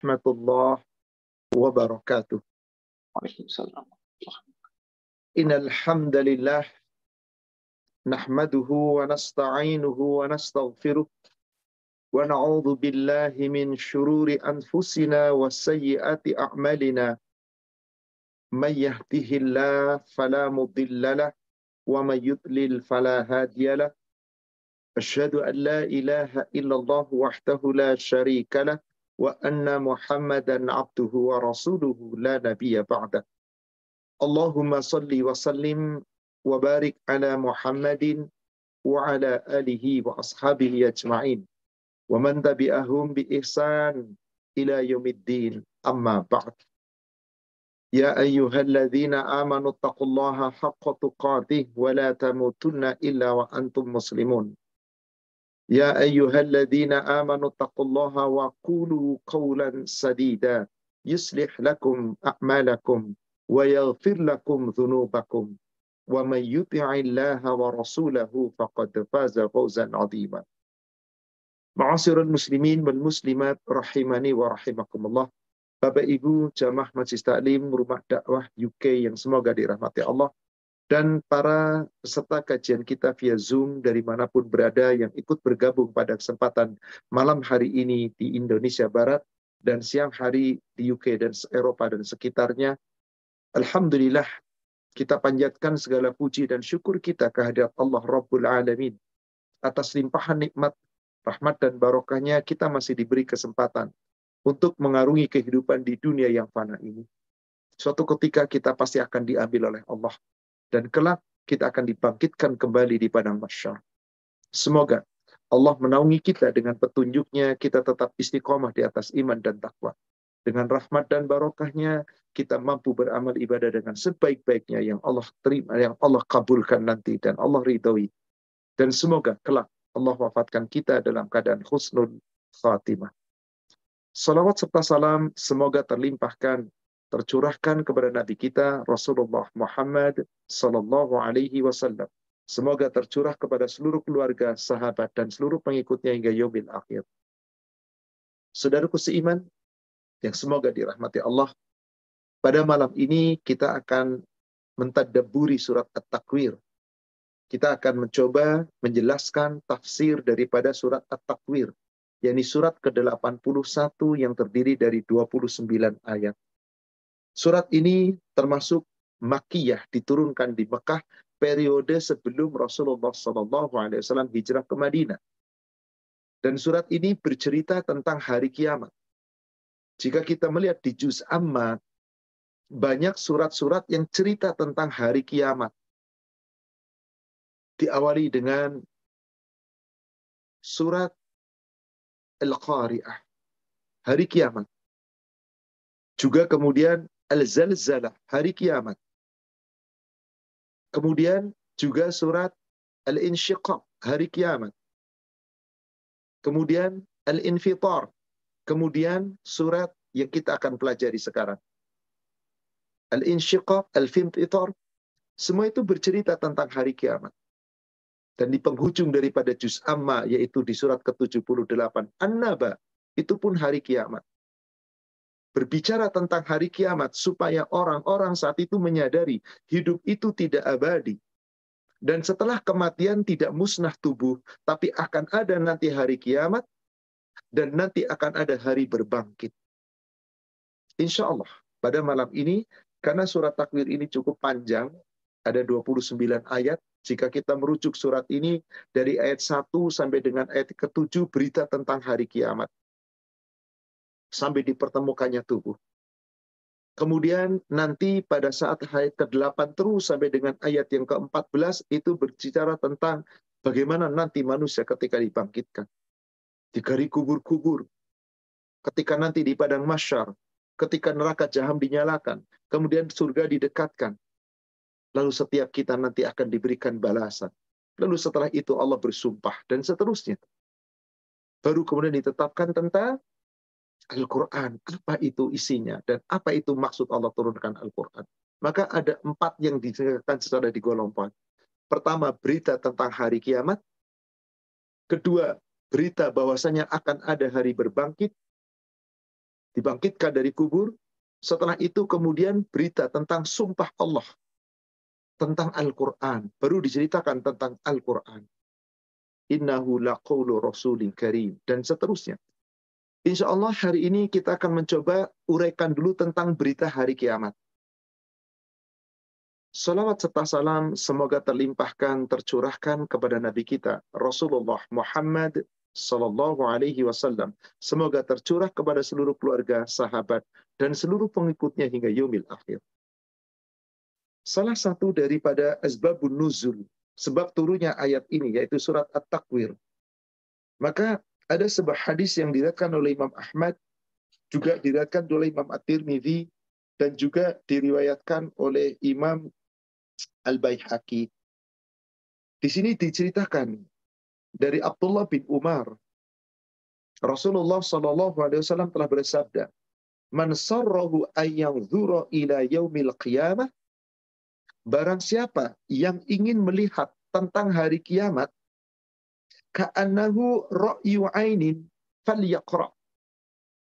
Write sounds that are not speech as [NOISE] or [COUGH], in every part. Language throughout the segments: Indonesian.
warahmatullahi wabarakatuh. Waalaikumsalam. Innal hamdalillah nahmaduhu wa nasta'inuhu wa nastaghfiruh wa na'udzu billahi min shururi anfusina wa sayyiati a'malina. May yahdihillahu fala mudilla lahu wa may yudlil fala hadiya lahu. Asyhadu an la ilaha illallah wahdahu la syarika lahu وأن محمدا عبده ورسوله لا نبي بعده. اللهم صل وسلم وبارك على محمد وعلى آله وأصحابه أجمعين. ومن تبعهم بإحسان إلى يوم الدين أما بعد. يا أيها الذين آمنوا اتقوا الله حق تقاته ولا تموتن إلا وأنتم مسلمون. يا أيها الذين آمنوا اتقوا الله وقولوا قولا سديدا. يصلح لكم أعمالكم ويغفر لكم ذنوبكم. ومن يطع الله ورسوله فقد فاز فوزا عظيما. معاشر المسلمين والمسلمات رحمني ورحمكم الله. Bapak Ibu Jamaah Majlis Taklim Rumah Dakwah UK yang semoga dirahmati Allah. Dan para peserta kajian kita via Zoom dari mana pun berada yang ikut bergabung pada kesempatan malam hari ini di Indonesia Barat dan siang hari di UK dan Eropa dan sekitarnya. Alhamdulillah kita panjatkan segala puji dan syukur kita kehadirat Allah Rabbul Alamin atas limpahan nikmat, rahmat dan barokahnya kita masih diberi kesempatan untuk mengarungi kehidupan di dunia yang fana ini. Suatu ketika kita pasti akan diambil oleh Allah dan kelak kita akan dibangkitkan kembali di padang mahsyar. Semoga Allah menaungi kita dengan petunjuknya, kita tetap istiqomah di atas iman dan takwa. Dengan rahmat dan barokahnya, kita mampu beramal ibadah dengan sebaik-baiknya yang Allah terima, yang Allah kabulkan nanti dan Allah ridhoi. Dan semoga kelak Allah wafatkan kita dalam keadaan husnul khatimah. Salawat serta salam semoga terlimpahkan tercurahkan kepada Nabi kita Rasulullah Muhammad Sallallahu Alaihi Wasallam. Semoga tercurah kepada seluruh keluarga, sahabat, dan seluruh pengikutnya hingga yomil akhir. Saudaraku seiman, yang semoga dirahmati Allah, pada malam ini kita akan mentadaburi surat At-Takwir. Kita akan mencoba menjelaskan tafsir daripada surat At-Takwir, yakni surat ke-81 yang terdiri dari 29 ayat. Surat ini termasuk Makiyah diturunkan di Mekah periode sebelum Rasulullah SAW hijrah ke Madinah. Dan surat ini bercerita tentang hari kiamat. Jika kita melihat di Juz Amma, banyak surat-surat yang cerita tentang hari kiamat. Diawali dengan surat Al-Qari'ah, hari kiamat. Juga kemudian Al-Zalzalah, hari kiamat. Kemudian juga surat Al-Insyiqaq, hari kiamat. Kemudian Al-Infitar. Kemudian surat yang kita akan pelajari sekarang. Al-Insyiqaq, Al-Finfitar. Semua itu bercerita tentang hari kiamat. Dan di penghujung daripada Juz Amma, yaitu di surat ke-78, An-Naba, itu pun hari kiamat berbicara tentang hari kiamat supaya orang-orang saat itu menyadari hidup itu tidak abadi. Dan setelah kematian tidak musnah tubuh, tapi akan ada nanti hari kiamat dan nanti akan ada hari berbangkit. Insya Allah pada malam ini, karena surat takwir ini cukup panjang, ada 29 ayat, jika kita merujuk surat ini dari ayat 1 sampai dengan ayat ke-7 berita tentang hari kiamat sampai dipertemukannya tubuh. Kemudian nanti pada saat ayat ke-8 terus sampai dengan ayat yang ke-14 itu berbicara tentang bagaimana nanti manusia ketika dibangkitkan. Digari kubur-kubur. Ketika nanti di padang masyar, ketika neraka jaham dinyalakan, kemudian surga didekatkan. Lalu setiap kita nanti akan diberikan balasan. Lalu setelah itu Allah bersumpah dan seterusnya. Baru kemudian ditetapkan tentang Al-Quran, apa itu isinya, dan apa itu maksud Allah turunkan Al-Quran. Maka ada empat yang disebutkan secara digolongkan. Pertama, berita tentang hari kiamat. Kedua, berita bahwasanya akan ada hari berbangkit. dibangkitkan dari kubur. Setelah itu kemudian berita tentang sumpah Allah. Tentang Al-Quran. Baru diceritakan tentang Al-Quran. Innahu rasulin karim. Dan seterusnya. Insya Allah hari ini kita akan mencoba uraikan dulu tentang berita hari kiamat. Salawat serta salam semoga terlimpahkan, tercurahkan kepada Nabi kita Rasulullah Muhammad Sallallahu Alaihi Wasallam. Semoga tercurah kepada seluruh keluarga, sahabat, dan seluruh pengikutnya hingga yomil akhir. Salah satu daripada asbabun nuzul, sebab turunnya ayat ini, yaitu surat At-Takwir. Maka ada sebuah hadis yang diriwayatkan oleh Imam Ahmad, juga diriwayatkan oleh Imam At-Tirmidzi, dan juga diriwayatkan oleh Imam Al-Baihaqi. Di sini diceritakan dari Abdullah bin Umar. Rasulullah Shallallahu Alaihi Wasallam telah bersabda, "Man sarrahu ayyanzura ila yaumil qiyamah." Barang siapa yang ingin melihat tentang hari kiamat, ka'annahu ra'yu ainin falyaqra.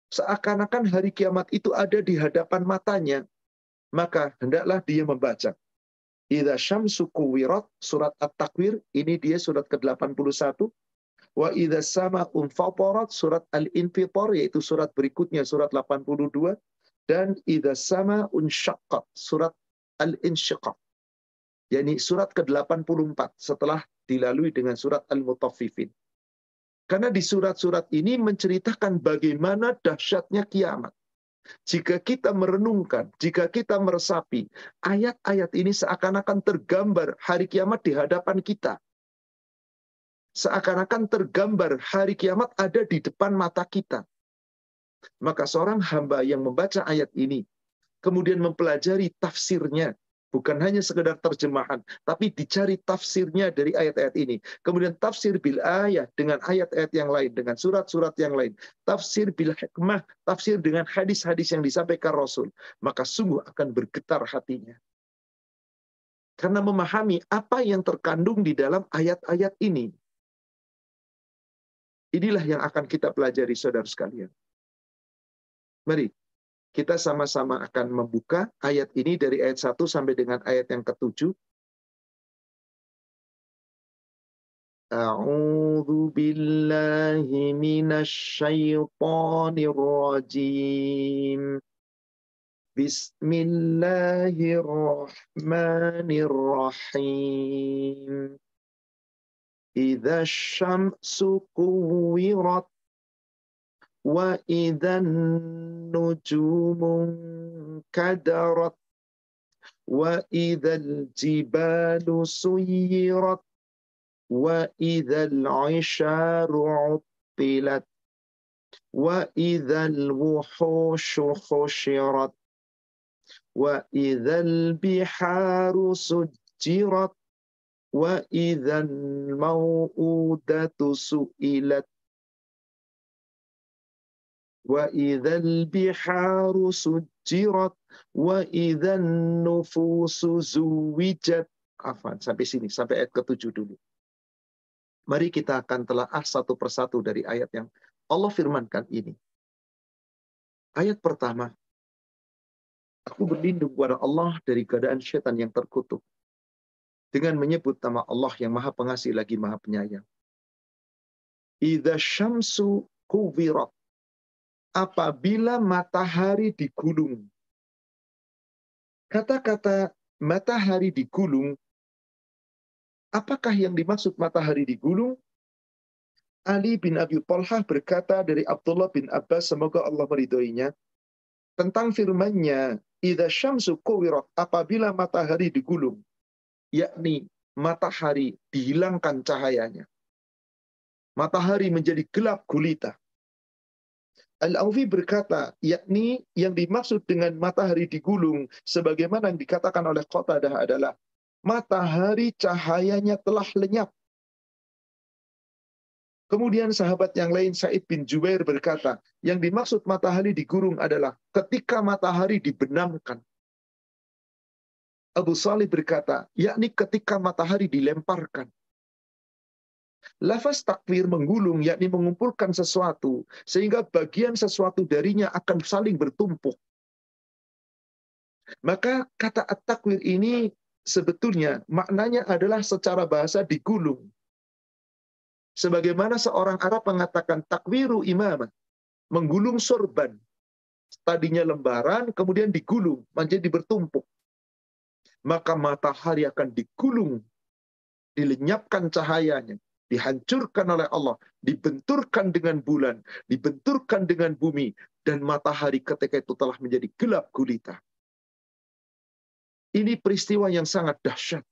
Seakan-akan hari kiamat itu ada di hadapan matanya, maka hendaklah dia membaca. Idza syamsu kuwirat surat At-Takwir ini dia surat ke-81 wa idza sama unfatarat surat Al-Infitar yaitu surat berikutnya surat 82 dan idza sama unsyaqqat surat Al-Insyiqaq yakni surat ke-84 setelah dilalui dengan surat Al-Mutaffifin. Karena di surat-surat ini menceritakan bagaimana dahsyatnya kiamat. Jika kita merenungkan, jika kita meresapi, ayat-ayat ini seakan-akan tergambar hari kiamat di hadapan kita. Seakan-akan tergambar hari kiamat ada di depan mata kita. Maka seorang hamba yang membaca ayat ini, kemudian mempelajari tafsirnya, Bukan hanya sekedar terjemahan, tapi dicari tafsirnya dari ayat-ayat ini. Kemudian tafsir bil ayat dengan ayat-ayat yang lain, dengan surat-surat yang lain. Tafsir bil hikmah, tafsir dengan hadis-hadis yang disampaikan Rasul. Maka sungguh akan bergetar hatinya. Karena memahami apa yang terkandung di dalam ayat-ayat ini. Inilah yang akan kita pelajari saudara sekalian. Mari kita sama-sama akan membuka ayat ini dari ayat 1 sampai dengan ayat yang ketujuh. A'udzu billahi minasyaitonir rajim. Bismillahirrahmanirrahim. Idza syamsu kuwirat وإذا النجوم كدرت وإذا الجبال سيرت وإذا العشار عطلت وإذا الوحوش حشرت وإذا البحار سجرت وإذا الموءودة سئلت biharu sujirat wa idzan nufusu zuwijat. Afan sampai sini sampai ayat ketujuh dulu. Mari kita akan telaah satu persatu dari ayat yang Allah firmankan ini. Ayat pertama aku berlindung kepada Allah dari keadaan setan yang terkutuk dengan menyebut nama Allah yang maha pengasih lagi maha penyayang. Idza syamsu kuwirat apabila matahari digulung. Kata-kata matahari digulung, apakah yang dimaksud matahari digulung? Ali bin Abi Talhah berkata dari Abdullah bin Abbas, semoga Allah meridhoinya, tentang firmannya, Ida syamsu kuwirat, apabila matahari digulung, yakni matahari dihilangkan cahayanya. Matahari menjadi gelap gulita. Al-Aufi berkata, yakni yang dimaksud dengan matahari digulung, sebagaimana yang dikatakan oleh Qatadah adalah, matahari cahayanya telah lenyap. Kemudian sahabat yang lain Said bin Jubair berkata, yang dimaksud matahari digulung adalah ketika matahari dibenamkan. Abu Salih berkata, yakni ketika matahari dilemparkan. Lafaz takwir menggulung, yakni mengumpulkan sesuatu, sehingga bagian sesuatu darinya akan saling bertumpuk. Maka kata at-takwir ini sebetulnya maknanya adalah secara bahasa digulung. Sebagaimana seorang Arab mengatakan takwiru imam, menggulung sorban. Tadinya lembaran, kemudian digulung, menjadi bertumpuk. Maka matahari akan digulung, dilenyapkan cahayanya, dihancurkan oleh Allah, dibenturkan dengan bulan, dibenturkan dengan bumi, dan matahari ketika itu telah menjadi gelap gulita. Ini peristiwa yang sangat dahsyat.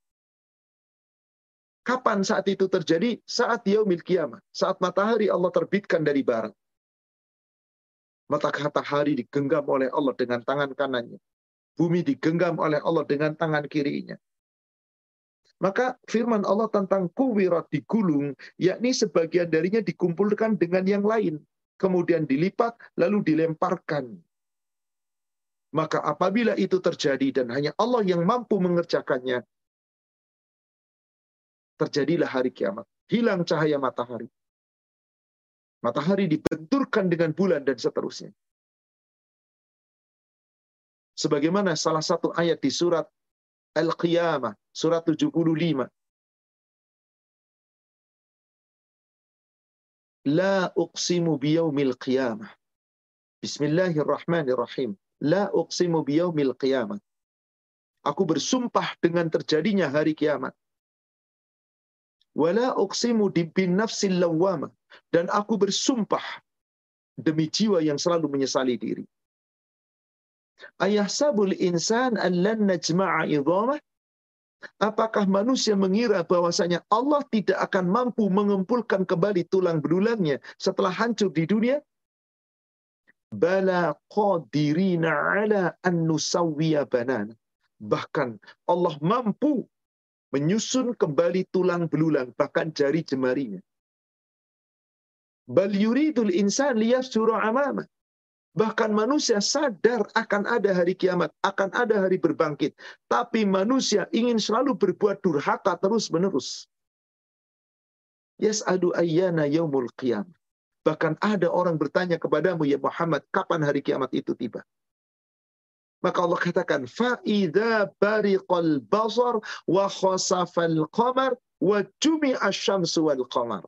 Kapan saat itu terjadi? Saat yaumil kiamah. Saat matahari Allah terbitkan dari barat. Mata matahari digenggam oleh Allah dengan tangan kanannya. Bumi digenggam oleh Allah dengan tangan kirinya. Maka firman Allah tentang kuwirat digulung, yakni sebagian darinya dikumpulkan dengan yang lain. Kemudian dilipat, lalu dilemparkan maka apabila itu terjadi dan hanya Allah yang mampu mengerjakannya, terjadilah hari kiamat. Hilang cahaya matahari. Matahari dibenturkan dengan bulan dan seterusnya. Sebagaimana salah satu ayat di surat Al-Qiyamah, surat 75. La uqsimu biyaumil qiyamah. Bismillahirrahmanirrahim. La uqsimu biyaumil qiyamah. Aku bersumpah dengan terjadinya hari kiamat. Wala uqsimu bin nafsil lawwamah. Dan aku bersumpah demi jiwa yang selalu menyesali diri. Ayah sabul insan an lan najma'a idhamah. Apakah manusia mengira bahwasanya Allah tidak akan mampu mengumpulkan kembali tulang belulangnya setelah hancur di dunia? bala qadirina ala an nusawwiya banana. Bahkan Allah mampu menyusun kembali tulang belulang, bahkan jari jemarinya. Bal yuridul insan liyafsura amama. Bahkan manusia sadar akan ada hari kiamat, akan ada hari berbangkit. Tapi manusia ingin selalu berbuat durhaka terus-menerus. Yas'adu ayyana yaumul qiyamah. Bahkan ada orang bertanya kepadamu, ya Muhammad, kapan hari kiamat itu tiba? Maka Allah katakan, فَإِذَا بَرِقَ الْبَصَرُ وَخَسَفَ الْقَمَرُ وَجُمِعَ الشَّمْسُ وَالْقَمَرُ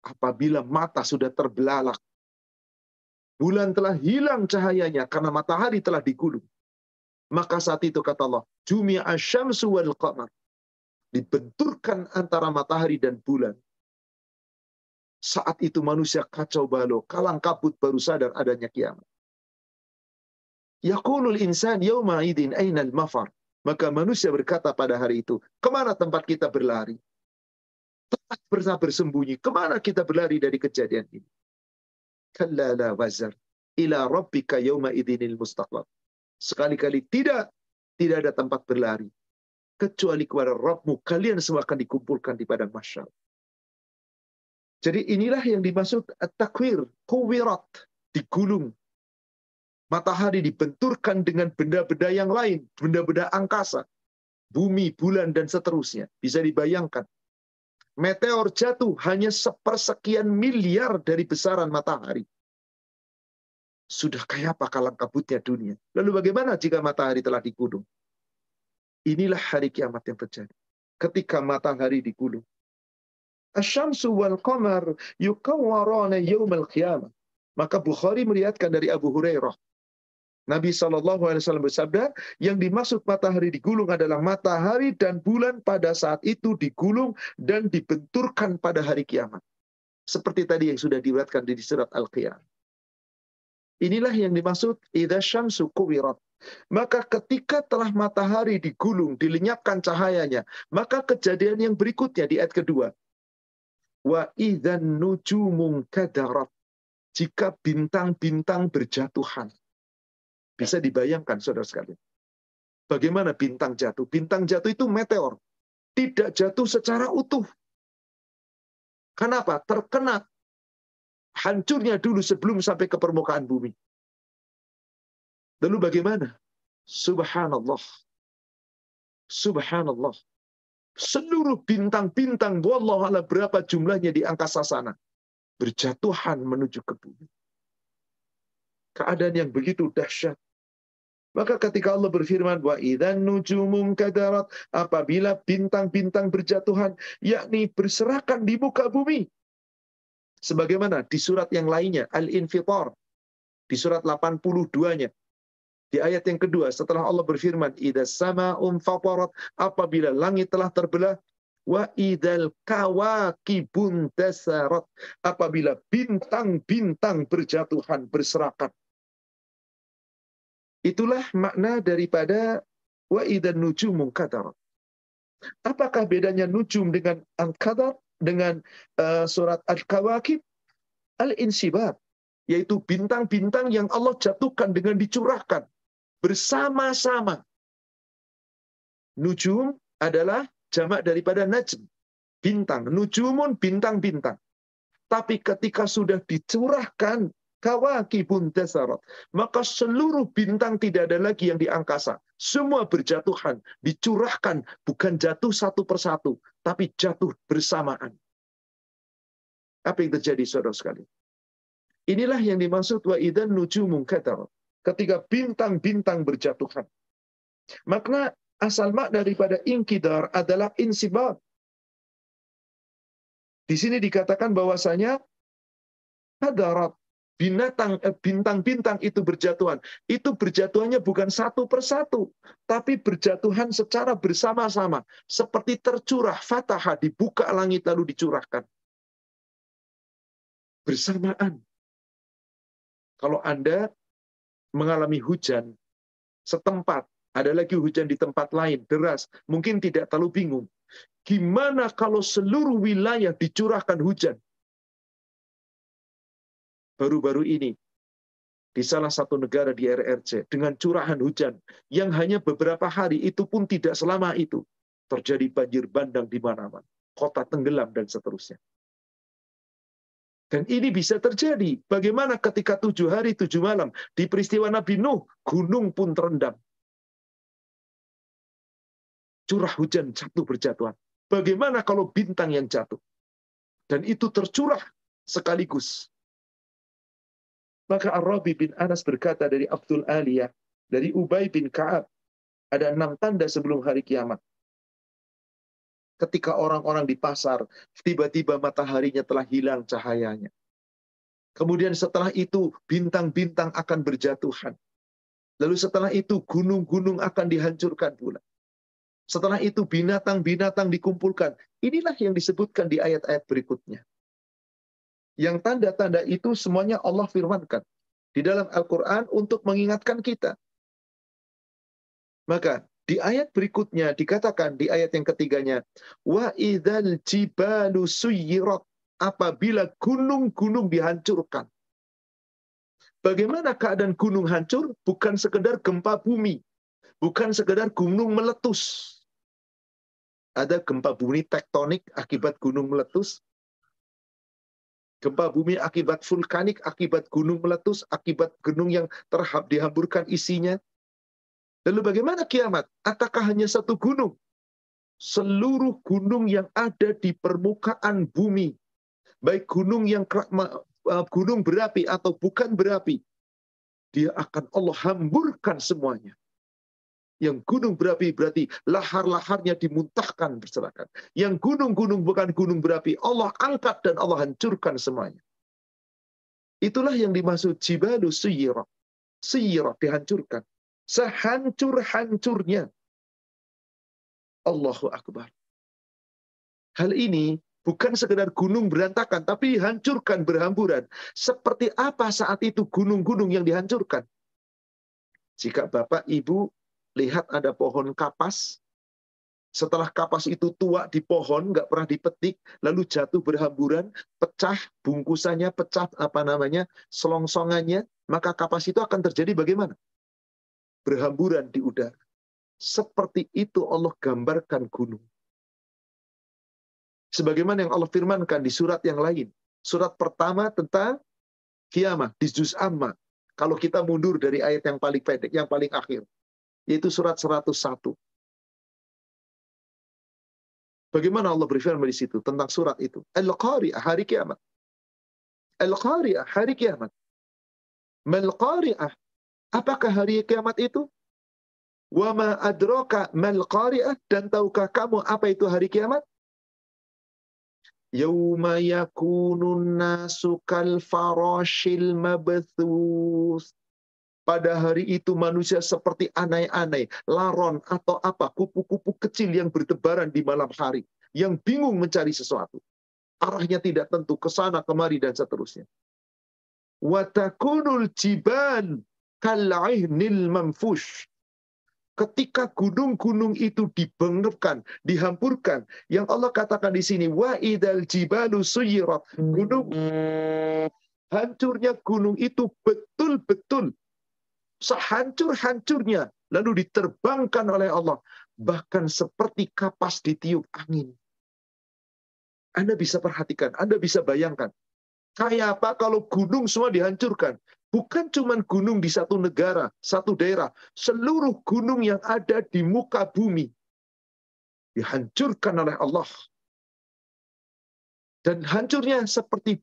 Apabila mata sudah terbelalak, bulan telah hilang cahayanya karena matahari telah digulung. Maka saat itu kata Allah, Jumi'a syamsu wal qamar. Dibenturkan antara matahari dan bulan. Saat itu manusia kacau balau, kalang kabut baru sadar adanya kiamat. Yaqulul insan yawma idin ainal mafar. Maka manusia berkata pada hari itu, ke mana tempat kita berlari? Tempat bersama bersembunyi, ke mana kita berlari dari kejadian ini? Kallala wazar. Ila rabbika yawma idinil mustaqlab. Sekali-kali tidak, tidak ada tempat berlari. Kecuali kepada Rabbmu, kalian semua akan dikumpulkan di padang masyar. Jadi inilah yang dimaksud takwir, kuwirat, digulung. Matahari dibenturkan dengan benda-benda yang lain, benda-benda angkasa. Bumi, bulan, dan seterusnya. Bisa dibayangkan. Meteor jatuh hanya sepersekian miliar dari besaran matahari. Sudah kayak apa kalang kabutnya dunia. Lalu bagaimana jika matahari telah digulung? Inilah hari kiamat yang terjadi. Ketika matahari digulung. Asyamsu wal qamar yukawwarana yawmal qiyamah. Maka Bukhari meriatkan dari Abu Hurairah. Nabi SAW bersabda, yang dimaksud matahari digulung adalah matahari dan bulan pada saat itu digulung dan dibenturkan pada hari kiamat. Seperti tadi yang sudah diriwayatkan di surat Al-Qiyamah. Inilah yang dimaksud idza syamsu kuwirat. Maka ketika telah matahari digulung, dilenyapkan cahayanya, maka kejadian yang berikutnya di ayat kedua, Wa idzan nujumun kadarat. Jika bintang-bintang berjatuhan. Bisa dibayangkan saudara sekalian. Bagaimana bintang jatuh? Bintang jatuh itu meteor. Tidak jatuh secara utuh. Kenapa? Terkena hancurnya dulu sebelum sampai ke permukaan bumi. Lalu bagaimana? Subhanallah. Subhanallah. seluruh bintang-bintang, Allah berapa jumlahnya di angkasa sana, berjatuhan menuju ke bumi. Keadaan yang begitu dahsyat. Maka ketika Allah berfirman wa idzan nujumun kadarat apabila bintang-bintang berjatuhan yakni berserakan di muka bumi. Sebagaimana di surat yang lainnya Al-Infitar di surat 82-nya di ayat yang kedua, setelah Allah berfirman, Ida sama umfatarat, apabila langit telah terbelah, wa idal kawakibun tasarat, apabila bintang-bintang berjatuhan, berserakan. Itulah makna daripada wa idan nujumun kadarat. Apakah bedanya nujum dengan al-qadar dengan uh, surat al-kawakib? Al-insibab, yaitu bintang-bintang yang Allah jatuhkan dengan dicurahkan bersama-sama. Nujum adalah jamak daripada najm, bintang. Nujumun bintang-bintang. Tapi ketika sudah dicurahkan kawakibun maka seluruh bintang tidak ada lagi yang di angkasa. Semua berjatuhan, dicurahkan, bukan jatuh satu persatu, tapi jatuh bersamaan. Apa yang terjadi saudara sekali? Inilah yang dimaksud wa idan nujumun katarat ketika bintang-bintang berjatuhan. Makna asal mak daripada inkidar adalah insibab. Di sini dikatakan bahwasanya hadarat binatang eh, bintang-bintang itu berjatuhan. Itu berjatuhannya bukan satu persatu, tapi berjatuhan secara bersama-sama, seperti tercurah fatahah dibuka langit lalu dicurahkan. Bersamaan. Kalau Anda mengalami hujan setempat, ada lagi hujan di tempat lain, deras, mungkin tidak terlalu bingung. Gimana kalau seluruh wilayah dicurahkan hujan? Baru-baru ini, di salah satu negara di RRC, dengan curahan hujan yang hanya beberapa hari, itu pun tidak selama itu. Terjadi banjir bandang di mana-mana. Kota tenggelam dan seterusnya. Dan ini bisa terjadi. Bagaimana ketika tujuh hari, tujuh malam di peristiwa Nabi Nuh, gunung pun terendam. Curah hujan jatuh berjatuhan. Bagaimana kalau bintang yang jatuh? Dan itu tercurah sekaligus. Maka Ar-Rabi bin Anas berkata dari Abdul Aliyah, dari Ubay bin Ka'ab, ada enam tanda sebelum hari kiamat ketika orang-orang di pasar, tiba-tiba mataharinya telah hilang cahayanya. Kemudian setelah itu bintang-bintang akan berjatuhan. Lalu setelah itu gunung-gunung akan dihancurkan pula. Setelah itu binatang-binatang dikumpulkan. Inilah yang disebutkan di ayat-ayat berikutnya. Yang tanda-tanda itu semuanya Allah firmankan di dalam Al-Quran untuk mengingatkan kita. Maka di ayat berikutnya dikatakan di ayat yang ketiganya, wa idzal jibalu suyirat apabila gunung-gunung dihancurkan. Bagaimana keadaan gunung hancur? Bukan sekedar gempa bumi, bukan sekedar gunung meletus. Ada gempa bumi tektonik akibat gunung meletus, gempa bumi akibat vulkanik, akibat gunung meletus, akibat gunung yang terhab dihamburkan isinya, Lalu bagaimana kiamat? Apakah hanya satu gunung? Seluruh gunung yang ada di permukaan bumi, baik gunung yang gunung berapi atau bukan berapi, dia akan Allah hamburkan semuanya. Yang gunung berapi berarti lahar-laharnya dimuntahkan berserakan. Yang gunung-gunung bukan gunung berapi, Allah angkat dan Allah hancurkan semuanya. Itulah yang dimaksud jibalu suyirah. Suyirah dihancurkan sehancur-hancurnya. Allahu Akbar. Hal ini bukan sekedar gunung berantakan, tapi dihancurkan berhamburan. Seperti apa saat itu gunung-gunung yang dihancurkan? Jika Bapak Ibu lihat ada pohon kapas, setelah kapas itu tua di pohon, nggak pernah dipetik, lalu jatuh berhamburan, pecah bungkusannya, pecah apa namanya, selongsongannya, maka kapas itu akan terjadi bagaimana? berhamburan di udara. Seperti itu Allah gambarkan gunung. Sebagaimana yang Allah firmankan di surat yang lain. Surat pertama tentang kiamat di juz amma. Kalau kita mundur dari ayat yang paling pendek, yang paling akhir. Yaitu surat 101. Bagaimana Allah berfirman di situ tentang surat itu? Al-Qari'ah, hari kiamat. Al-Qari'ah, hari kiamat. Mal-Qari'ah. Apakah hari kiamat itu? Wa ma adraka mal qari'ah dan tahukah kamu apa itu hari kiamat? Yauma yakunun nasu kal farashil mabthus. Pada hari itu manusia seperti anai-anai, laron atau apa, kupu-kupu kecil yang bertebaran di malam hari, yang bingung mencari sesuatu. Arahnya tidak tentu, ke sana kemari dan seterusnya. Watakunul jiban kal'ihnil manfush ketika gunung-gunung itu dibengkakkan, dihampurkan, yang Allah katakan di sini, wa idal jibalu suyirat. Gunung hancurnya gunung itu betul-betul sehancur-hancurnya lalu diterbangkan oleh Allah bahkan seperti kapas ditiup angin. Anda bisa perhatikan, Anda bisa bayangkan. Kayak apa kalau gunung semua dihancurkan? Bukan cuma gunung di satu negara, satu daerah. Seluruh gunung yang ada di muka bumi dihancurkan oleh Allah. Dan hancurnya seperti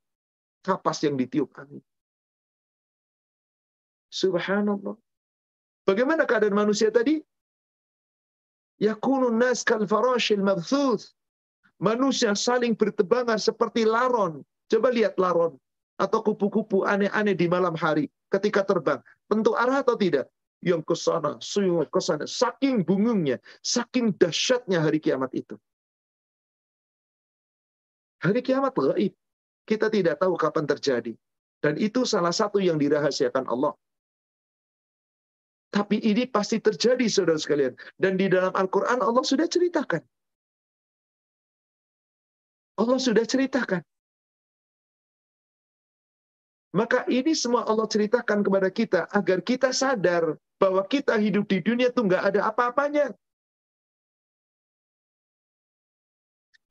kapas yang ditiup angin. Subhanallah. Bagaimana keadaan manusia tadi? Yakunun nas kal farashil mabthuth. Manusia saling bertebangan seperti laron. Coba lihat laron atau kupu-kupu aneh-aneh di malam hari ketika terbang. Tentu arah atau tidak? Yang ke sana, ke sana. Saking bungungnya, saking dahsyatnya hari kiamat itu. Hari kiamat gaib. Kita tidak tahu kapan terjadi. Dan itu salah satu yang dirahasiakan Allah. Tapi ini pasti terjadi, saudara sekalian. Dan di dalam Al-Quran Allah sudah ceritakan. Allah sudah ceritakan. Maka ini semua Allah ceritakan kepada kita agar kita sadar bahwa kita hidup di dunia itu nggak ada apa-apanya.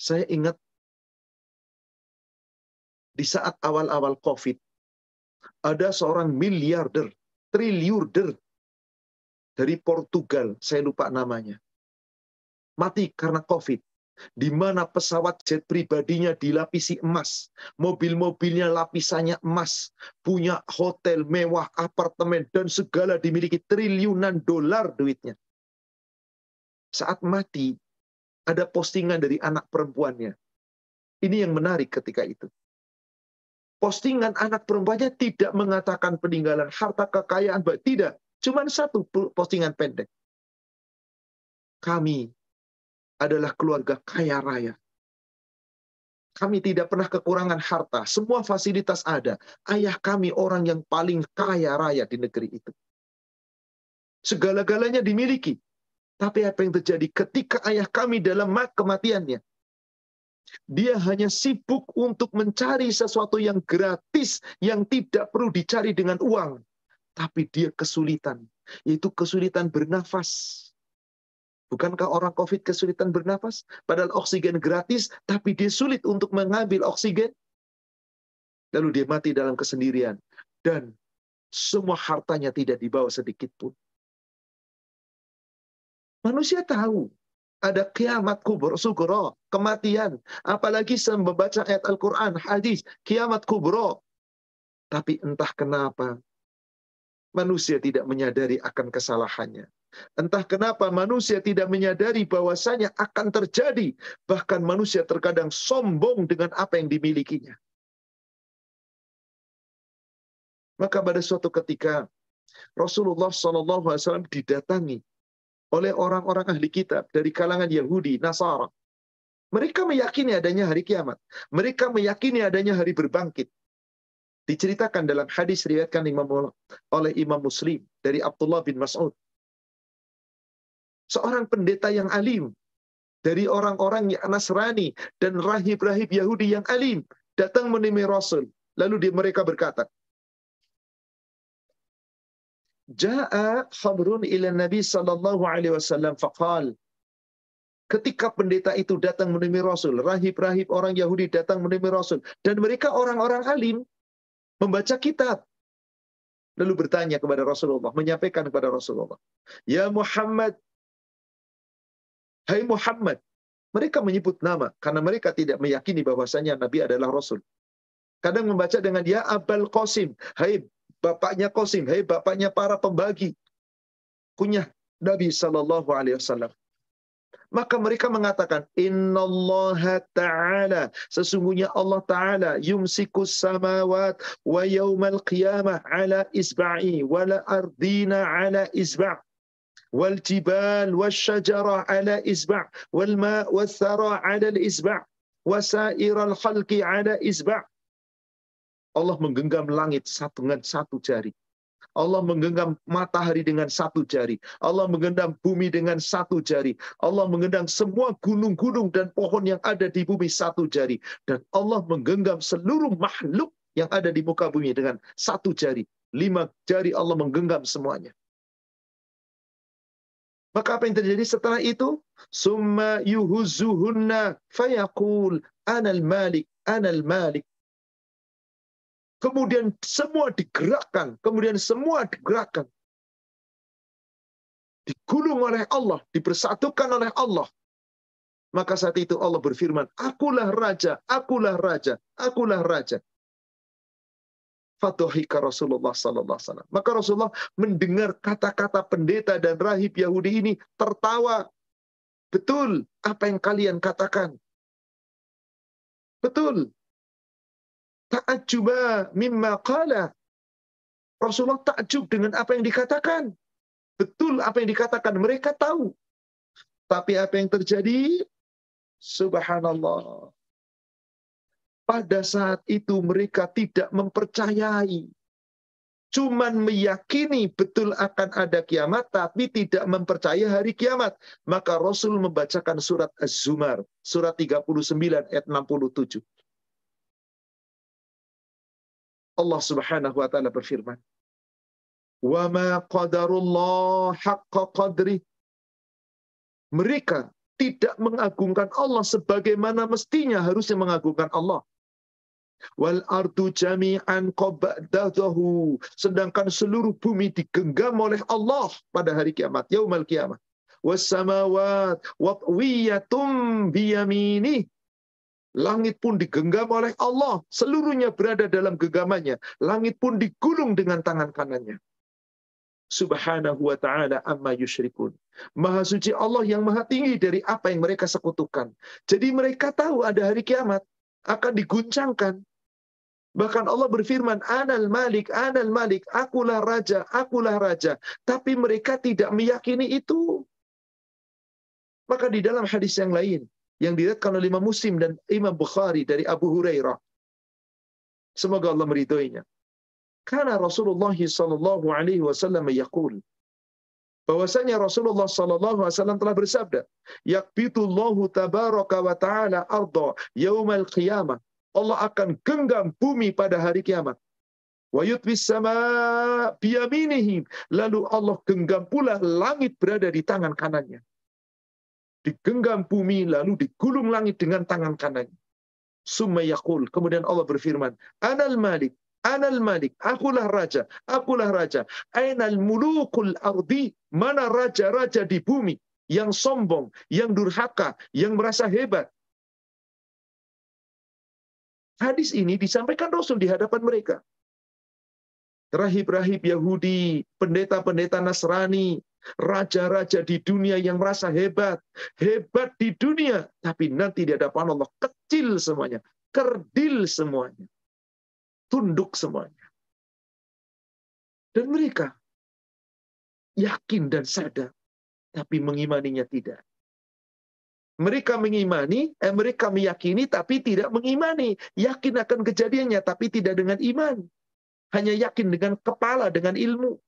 Saya ingat di saat awal-awal COVID, ada seorang miliarder, triliuner dari Portugal, saya lupa namanya. Mati karena COVID di mana pesawat jet pribadinya dilapisi emas, mobil-mobilnya lapisannya emas, punya hotel mewah, apartemen, dan segala dimiliki triliunan dolar duitnya. Saat mati, ada postingan dari anak perempuannya. Ini yang menarik ketika itu. Postingan anak perempuannya tidak mengatakan peninggalan harta kekayaan, tidak. Cuma satu postingan pendek. Kami adalah keluarga kaya raya. Kami tidak pernah kekurangan harta. Semua fasilitas ada. Ayah kami orang yang paling kaya raya di negeri itu. Segala-galanya dimiliki. Tapi apa yang terjadi ketika ayah kami dalam kematiannya? Dia hanya sibuk untuk mencari sesuatu yang gratis, yang tidak perlu dicari dengan uang. Tapi dia kesulitan, yaitu kesulitan bernafas Bukankah orang COVID kesulitan bernafas? Padahal oksigen gratis, tapi dia sulit untuk mengambil oksigen. Lalu dia mati dalam kesendirian. Dan semua hartanya tidak dibawa sedikit pun. Manusia tahu ada kiamat kubur, sugro, kematian. Apalagi membaca ayat Al-Quran, hadis, kiamat kubro. Tapi entah kenapa, manusia tidak menyadari akan kesalahannya. Entah kenapa manusia tidak menyadari bahwasanya akan terjadi. Bahkan manusia terkadang sombong dengan apa yang dimilikinya. Maka pada suatu ketika Rasulullah SAW didatangi oleh orang-orang ahli kitab dari kalangan Yahudi, Nasara. Mereka meyakini adanya hari kiamat. Mereka meyakini adanya hari berbangkit. Diceritakan dalam hadis riwayatkan Imam oleh Imam Muslim dari Abdullah bin Mas'ud seorang pendeta yang alim dari orang-orang yang Nasrani dan rahib-rahib Yahudi yang alim datang menemui Rasul. Lalu dia, mereka berkata, Ja'a khabrun ila Nabi sallallahu alaihi wasallam faqal Ketika pendeta itu datang menemui Rasul, rahib-rahib orang Yahudi datang menemui Rasul dan mereka orang-orang alim membaca kitab. Lalu bertanya kepada Rasulullah, menyampaikan kepada Rasulullah, "Ya Muhammad, Hai Muhammad, Mereka menyebut nama karena mereka tidak meyakini bahwasanya Nabi adalah Rasul. Kadang membaca dengan dia Abul Qasim. Hai bapaknya Qasim. Hai bapaknya para pembagi. Kunyah Nabi Sallallahu Alaihi Wasallam. Maka mereka mengatakan, Inna Allah Ta'ala, sesungguhnya Allah Ta'ala, yumsikus samawat wa yawmal qiyamah ala isba'i, wala ardina ala isba' wal jibal wal syajara ala isba' wal ma' wal thara ala isba' wasair al khalqi ala isba' Allah menggenggam langit satu dengan satu jari. Allah menggenggam matahari dengan satu jari. Allah menggenggam bumi dengan satu jari. Allah menggenggam semua gunung-gunung dan pohon yang ada di bumi satu jari. Dan Allah menggenggam seluruh makhluk yang ada di muka bumi dengan satu jari. Lima jari Allah menggenggam semuanya. Maka apa yang terjadi setelah itu? Summa yuhuzuhunna fayaqul anal malik, anal malik. Kemudian semua digerakkan, kemudian semua digerakkan. Digulung oleh Allah, dipersatukan oleh Allah. Maka saat itu Allah berfirman, Akulah Raja, akulah Raja, akulah Raja. Fatuhika Rasulullah Sallallahu Alaihi. Maka Rasulullah mendengar kata-kata pendeta dan rahib Yahudi ini tertawa. Betul apa yang kalian katakan. Betul ta'ajjuba mimma qala. Rasulullah takjub dengan apa yang dikatakan. Betul apa yang dikatakan. Mereka tahu. Tapi apa yang terjadi? Subhanallah. Pada saat itu mereka tidak mempercayai. Cuman meyakini betul akan ada kiamat, tapi tidak mempercayai hari kiamat. Maka Rasul membacakan surat Az-Zumar, surat 39 ayat 67. Allah Subhanahu wa taala berfirman, "Wa ma qadri." Mereka tidak mengagungkan Allah sebagaimana mestinya harusnya mengagungkan Allah. Wal ardu jami'an. Sedangkan seluruh bumi digenggam oleh Allah pada hari kiamat, yaumul kiamat. Was samawat watwiyatum biyaminih Langit pun digenggam oleh Allah. Seluruhnya berada dalam genggamannya. Langit pun digulung dengan tangan kanannya. Subhanahu wa ta'ala amma yushrikun. Maha suci Allah yang maha tinggi dari apa yang mereka sekutukan. Jadi mereka tahu ada hari kiamat. Akan diguncangkan. Bahkan Allah berfirman, Anal Malik, Anal Malik, akulah Raja, akulah Raja. Tapi mereka tidak meyakini itu. Maka di dalam hadis yang lain, yang diriwayatkan oleh Imam Muslim dan Imam Bukhari dari Abu Hurairah. Semoga Allah meridhoinya. Karena Rasulullah sallallahu alaihi wasallam yaqul bahwasanya Rasulullah sallallahu alaihi wasallam telah bersabda, "Yaqbitullahu tabaraka wa ta'ala arda yaumal qiyamah." Allah akan genggam bumi pada hari kiamat. Wa yutbis sama biyaminihim. Lalu Allah genggam pula langit berada di tangan kanannya digenggam bumi lalu digulung langit dengan tangan kanannya. Summa. Kemudian Allah berfirman, Anal Malik, Anal Malik, akulah raja, akulah raja. Ainal mulukul ardi, mana raja-raja di bumi yang sombong, yang durhaka, yang merasa hebat. Hadis ini disampaikan Rasul di hadapan mereka. Rahib-rahib Yahudi, pendeta-pendeta Nasrani, raja-raja di dunia yang merasa hebat, hebat di dunia, tapi nanti di hadapan Allah kecil semuanya, kerdil semuanya, tunduk semuanya. Dan mereka yakin dan sadar, tapi mengimaninya tidak. Mereka mengimani, eh, mereka meyakini tapi tidak mengimani. Yakin akan kejadiannya tapi tidak dengan iman. Hanya yakin dengan kepala, dengan ilmu.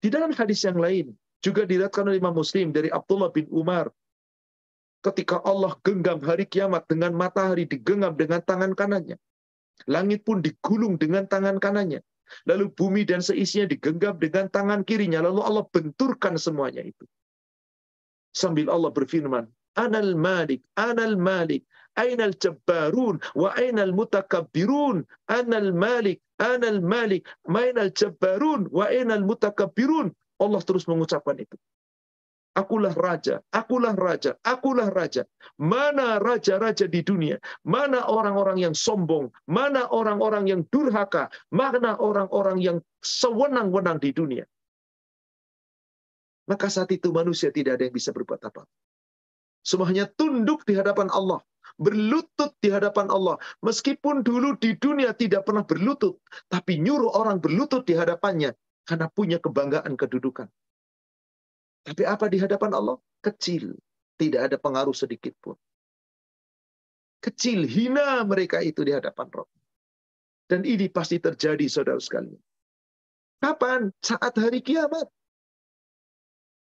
Di dalam hadis yang lain, juga diriwayatkan oleh Imam Muslim dari Abdullah bin Umar. Ketika Allah genggam hari kiamat dengan matahari digenggam dengan tangan kanannya. Langit pun digulung dengan tangan kanannya. Lalu bumi dan seisinya digenggam dengan tangan kirinya. Lalu Allah benturkan semuanya itu. Sambil Allah berfirman, Anal Malik, Anal Malik, Ainal Jabbarun, wa Ainal Mutakabbirun, Anal Malik, Anal Malik, Mainal Jabbarun, wa Ainal Mutakabbirun. Allah terus mengucapkan itu. Akulah raja, akulah raja, akulah raja. Mana raja-raja di dunia? Mana orang-orang yang sombong? Mana orang-orang yang durhaka? Mana orang-orang yang sewenang-wenang di dunia? Maka saat itu manusia tidak ada yang bisa berbuat apa. Semuanya tunduk di hadapan Allah. Berlutut di hadapan Allah. Meskipun dulu di dunia tidak pernah berlutut. Tapi nyuruh orang berlutut di hadapannya. Karena punya kebanggaan kedudukan. Tapi apa di hadapan Allah? Kecil. Tidak ada pengaruh sedikit pun. Kecil, hina mereka itu di hadapan Rob. Dan ini pasti terjadi, saudara sekalian. Kapan? Saat hari kiamat.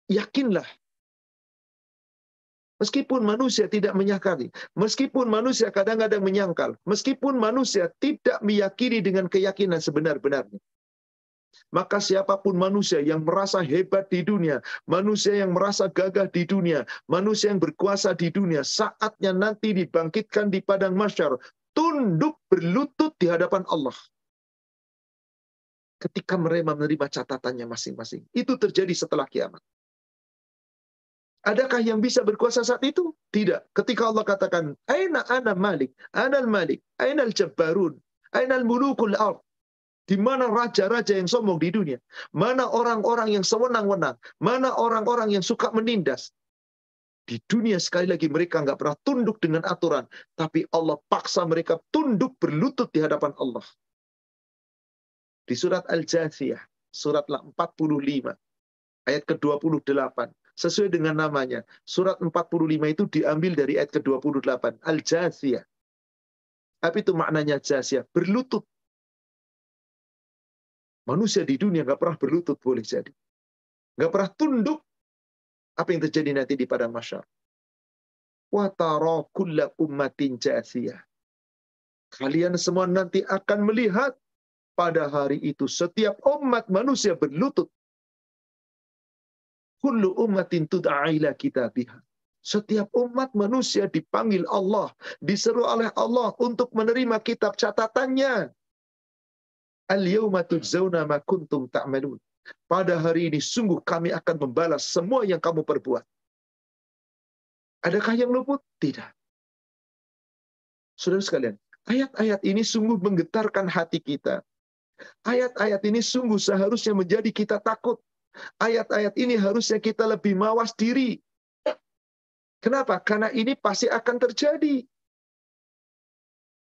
Yakinlah. Meskipun manusia tidak menyakali, meskipun manusia kadang-kadang menyangkal, meskipun manusia tidak meyakini dengan keyakinan sebenar-benarnya, maka siapa pun manusia yang merasa hebat di dunia, manusia yang merasa gagah di dunia, manusia yang berkuasa di dunia, saatnya nanti dibangkitkan di padang masyar, tunduk berlutut di hadapan Allah. Ketika mereka menerima catatannya masing-masing. Itu terjadi setelah kiamat. Adakah yang bisa berkuasa saat itu? Tidak. Ketika Allah katakan, Aina ana malik, ana malik, aina al-jabbarun, aina al-mulukul ard. Di mana raja-raja yang sombong di dunia? Mana orang-orang yang sewenang-wenang? Mana orang-orang yang suka menindas? Di dunia sekali lagi mereka nggak pernah tunduk dengan aturan. Tapi Allah paksa mereka tunduk berlutut di hadapan Allah. Di surat Al-Jathiyah, surat 45, ayat ke-28. Sesuai dengan namanya. Surat 45 itu diambil dari ayat ke-28. Al-Jathiyah. Apa itu maknanya jathiyah? Berlutut. Manusia di dunia nggak pernah berlutut boleh jadi. Nggak pernah tunduk. Apa yang terjadi nanti di padang masyar. Watara kulla ummatin jasiyah. Kalian semua nanti akan melihat pada hari itu setiap umat manusia berlutut. Kullu ummatin tud'a kitabiha. Setiap umat manusia dipanggil Allah, diseru oleh Allah untuk menerima kitab catatannya. Al-yawma tujzauna ma kuntum ta'malun. Pada hari ini sungguh kami akan membalas semua yang kamu perbuat. Adakah yang luput? Tidak. Saudara sekalian, ayat-ayat ini sungguh menggetarkan hati kita. Ayat-ayat ini sungguh seharusnya menjadi kita takut. Ayat-ayat ini harusnya kita lebih mawas diri. Kenapa? Karena ini pasti akan terjadi.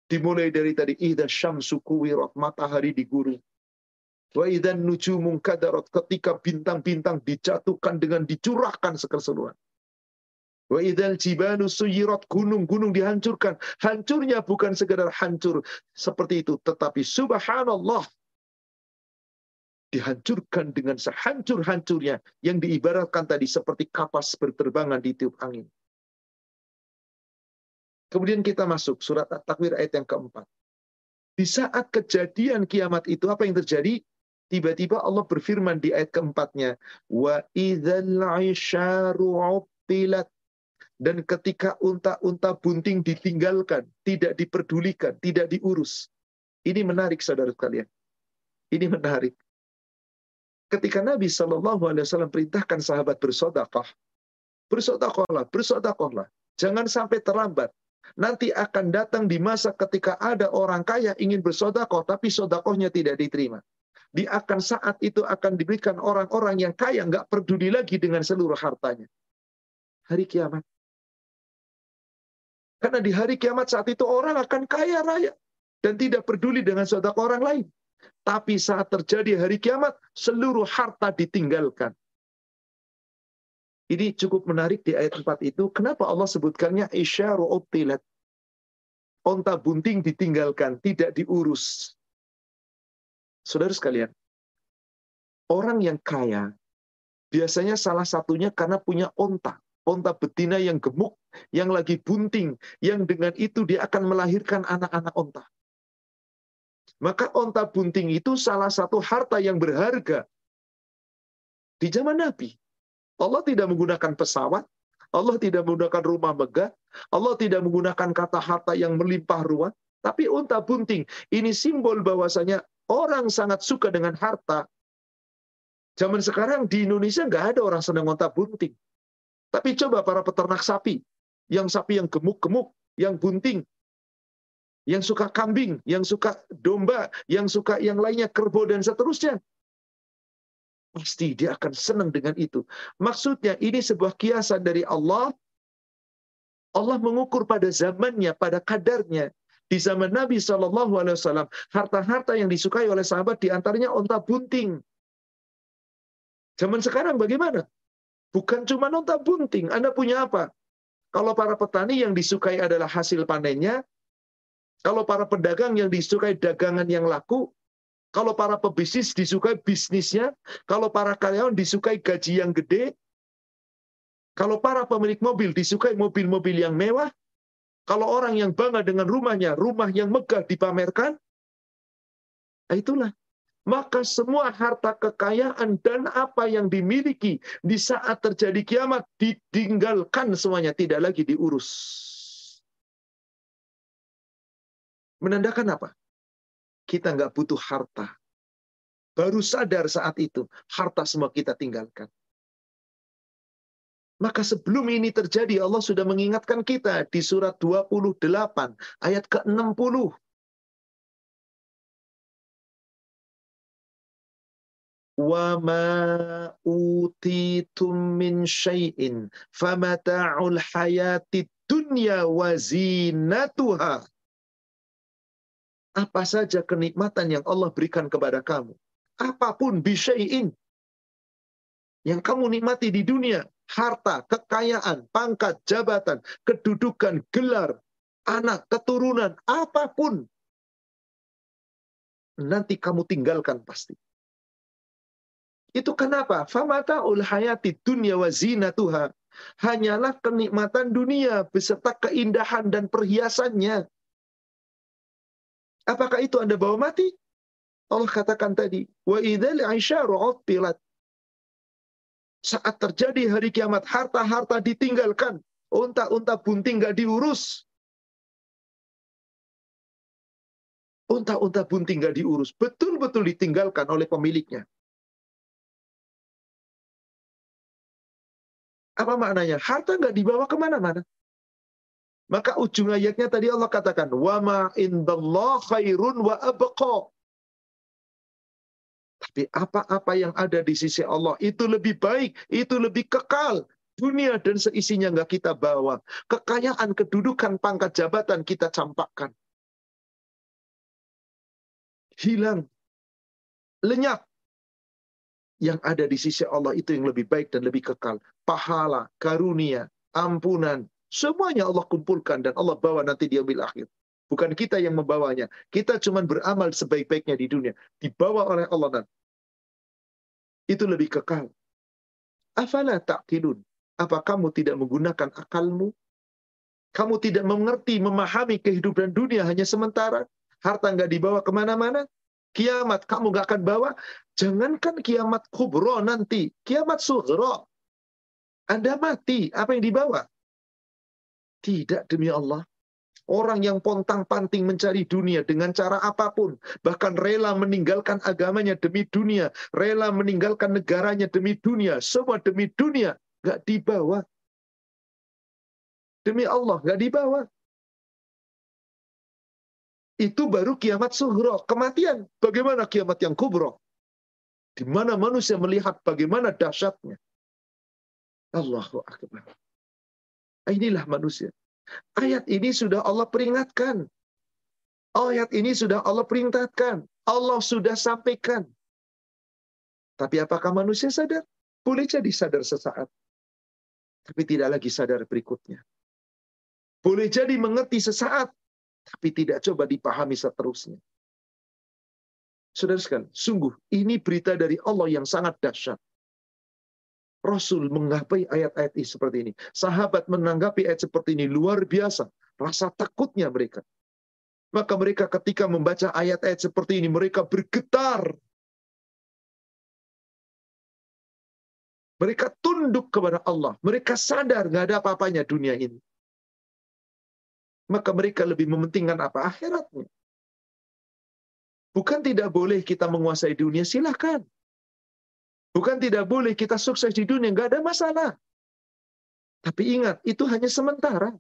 Dimulai dari tadi idza syamsu kuwirat matahari diguru. Wa idzan nujumun kadarat ketika bintang-bintang dijatuhkan dengan dicurahkan sekeseluruhan. Wa idzal jibalu suyirat gunung-gunung dihancurkan. Hancurnya bukan sekedar hancur seperti itu, tetapi subhanallah dihancurkan dengan sehancur-hancurnya yang diibaratkan tadi seperti kapas berterbangan di tiup angin. Kemudian kita masuk surat At-Takwir ayat yang keempat. Di saat kejadian kiamat itu apa yang terjadi? Tiba-tiba Allah berfirman di ayat keempatnya, wa dan ketika unta-unta bunting ditinggalkan, tidak diperdulikan, tidak diurus. Ini menarik saudara sekalian. Ini menarik. Ketika Nabi Shallallahu Alaihi Wasallam perintahkan sahabat bersodakoh, bersodakohlah, bersodakohlah, jangan sampai terlambat. Nanti akan datang di masa ketika ada orang kaya ingin bersodakoh, tapi sodakohnya tidak diterima. Di akan saat itu akan diberikan orang-orang yang kaya, nggak peduli lagi dengan seluruh hartanya. Hari kiamat. Karena di hari kiamat saat itu orang akan kaya raya. Dan tidak peduli dengan sodakoh orang lain. Tapi saat terjadi hari kiamat, seluruh harta ditinggalkan. Ini cukup menarik di ayat 4 itu. Kenapa Allah sebutkannya isyaru utilat? Onta bunting ditinggalkan, tidak diurus. Saudara sekalian, orang yang kaya, biasanya salah satunya karena punya onta. Onta betina yang gemuk, yang lagi bunting, yang dengan itu dia akan melahirkan anak-anak onta. Maka onta bunting itu salah satu harta yang berharga di zaman Nabi. Allah tidak menggunakan pesawat, Allah tidak menggunakan rumah megah, Allah tidak menggunakan kata harta yang melimpah ruah, tapi unta bunting. Ini simbol bahwasanya orang sangat suka dengan harta. Zaman sekarang di Indonesia nggak ada orang senang unta bunting. Tapi coba para peternak sapi, yang sapi yang gemuk-gemuk, yang bunting, yang suka kambing, yang suka domba, yang suka yang lainnya kerbau dan seterusnya. Pasti dia akan senang dengan itu. Maksudnya ini sebuah kiasan dari Allah. Allah mengukur pada zamannya, pada kadarnya. Di zaman Nabi Wasallam, harta-harta yang disukai oleh sahabat di antaranya onta bunting. Zaman sekarang bagaimana? Bukan cuma onta bunting. Anda punya apa? Kalau para petani yang disukai adalah hasil panennya, kalau para pedagang yang disukai dagangan yang laku, kalau para pebisnis disukai bisnisnya, kalau para karyawan disukai gaji yang gede, kalau para pemilik mobil disukai mobil-mobil yang mewah, kalau orang yang bangga dengan rumahnya, rumah yang megah dipamerkan, nah itulah. Maka semua harta kekayaan dan apa yang dimiliki di saat terjadi kiamat ditinggalkan semuanya, tidak lagi diurus. Menandakan apa? Kita nggak butuh harta. Baru sadar saat itu, harta semua kita tinggalkan. Maka sebelum ini terjadi, Allah sudah mengingatkan kita di surat 28, ayat ke-60. وَمَا أُوتِيتُم مِّن شَيْءٍ فَمَتَاعُ الْحَيَاةِ الدُّنْيَا وَزِينَتُهَا apa saja kenikmatan yang Allah berikan kepada kamu. Apa pun bisyai'in. Yang kamu nikmati di dunia harta, kekayaan, pangkat, jabatan, kedudukan, gelar, anak, keturunan, apa pun. Nanti kamu tinggalkan pasti. Itu kenapa? ul hayati dunya wa zinatuha. Hanyalah kenikmatan dunia beserta keindahan dan perhiasannya. Apakah itu Anda bawa mati? Allah katakan tadi, wa idzal aisyaru saat terjadi hari kiamat, harta-harta ditinggalkan. Unta-unta bunting nggak diurus. Unta-unta bunting nggak diurus. Betul-betul ditinggalkan oleh pemiliknya. Apa maknanya? Harta nggak dibawa ke mana-mana. Maka ujung ayatnya tadi Allah katakan, "Wa ma indallah khairun wa abqa." Tapi apa-apa yang ada di sisi Allah itu lebih baik, itu lebih kekal. Dunia dan seisinya nggak kita bawa. Kekayaan, kedudukan, pangkat jabatan kita campakkan. Hilang. Lenyap. Yang ada di sisi Allah itu yang lebih baik dan lebih kekal. Pahala, karunia, ampunan, Semuanya Allah kumpulkan dan Allah bawa nanti di ambil akhir. Bukan kita yang membawanya. Kita cuma beramal sebaik-baiknya di dunia. Dibawa oleh Allah nanti itu lebih kekal. Afala ta'qilun? Apa kamu tidak menggunakan akalmu? Kamu tidak mengerti, memahami kehidupan dunia hanya sementara? Harta nggak dibawa ke mana-mana? Kiamat kamu nggak akan bawa? Jangankan kiamat kubro nanti. Kiamat suhro. Anda mati, apa yang dibawa? Tidak demi Allah. Orang yang pontang-panting mencari dunia dengan cara apa pun, bahkan rela meninggalkan agamanya demi dunia, rela meninggalkan negaranya demi dunia, semua demi dunia, nggak dibawa. Demi Allah, nggak dibawa. Itu baru kiamat suhro, kematian. Bagaimana kiamat yang kubro? Di mana manusia melihat bagaimana dahsyatnya. Allahu Akbar. Inilah manusia. Ayat ini sudah Allah peringatkan. Ayat ini sudah Allah peringatkan. Allah sudah sampaikan. Tapi apakah manusia sadar? Boleh jadi sadar sesaat. Tapi tidak lagi sadar berikutnya. Boleh jadi mengerti sesaat. Tapi tidak coba dipahami seterusnya. Saudara sekalian, sungguh ini berita dari Allah yang sangat dahsyat. Rasul menggapai ayat-ayat ini seperti ini. Sahabat menanggapi ayat seperti ini luar biasa. Rasa takutnya mereka. Maka mereka ketika membaca ayat-ayat seperti ini, mereka bergetar. Mereka tunduk kepada Allah. Mereka sadar nggak ada apa-apanya dunia ini. Maka mereka lebih mementingkan apa? Akhiratnya. Bukan tidak boleh kita menguasai dunia, silahkan. Bukan tidak boleh kita sukses di dunia, nggak ada masalah. Tapi ingat, itu hanya sementara.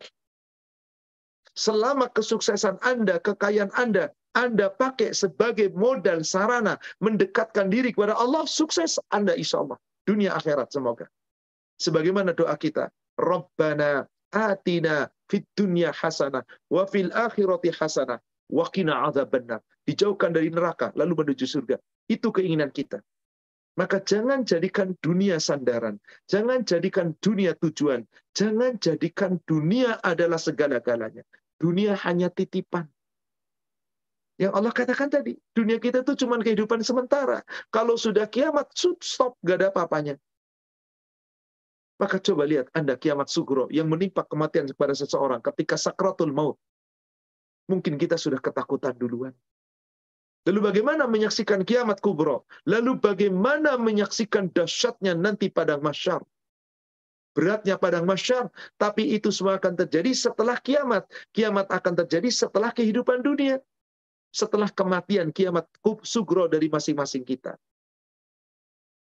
Selama kesuksesan Anda, kekayaan Anda, Anda pakai sebagai modal sarana mendekatkan diri kepada Allah, sukses Anda insya Allah. Dunia akhirat semoga. Sebagaimana doa kita. Rabbana atina fit dunya hasanah wa fil akhirati hasanah wa qina benar. Dijauhkan dari neraka lalu menuju surga. Itu keinginan kita. Maka jangan jadikan dunia sandaran. Jangan jadikan dunia tujuan. Jangan jadikan dunia adalah segala-galanya. Dunia hanya titipan. Yang Allah katakan tadi, dunia kita itu cuma kehidupan sementara. Kalau sudah kiamat, stop, gak ada apa-apanya. Maka coba lihat Anda kiamat sugro yang menimpa kematian kepada seseorang ketika sakratul maut. Mungkin kita sudah ketakutan duluan. Lalu bagaimana menyaksikan kiamat kubro? Lalu bagaimana menyaksikan dahsyatnya nanti pada masyar? beratnya padang masyar, tapi itu semua akan terjadi setelah kiamat. Kiamat akan terjadi setelah kehidupan dunia. Setelah kematian, kiamat sugro dari masing-masing kita.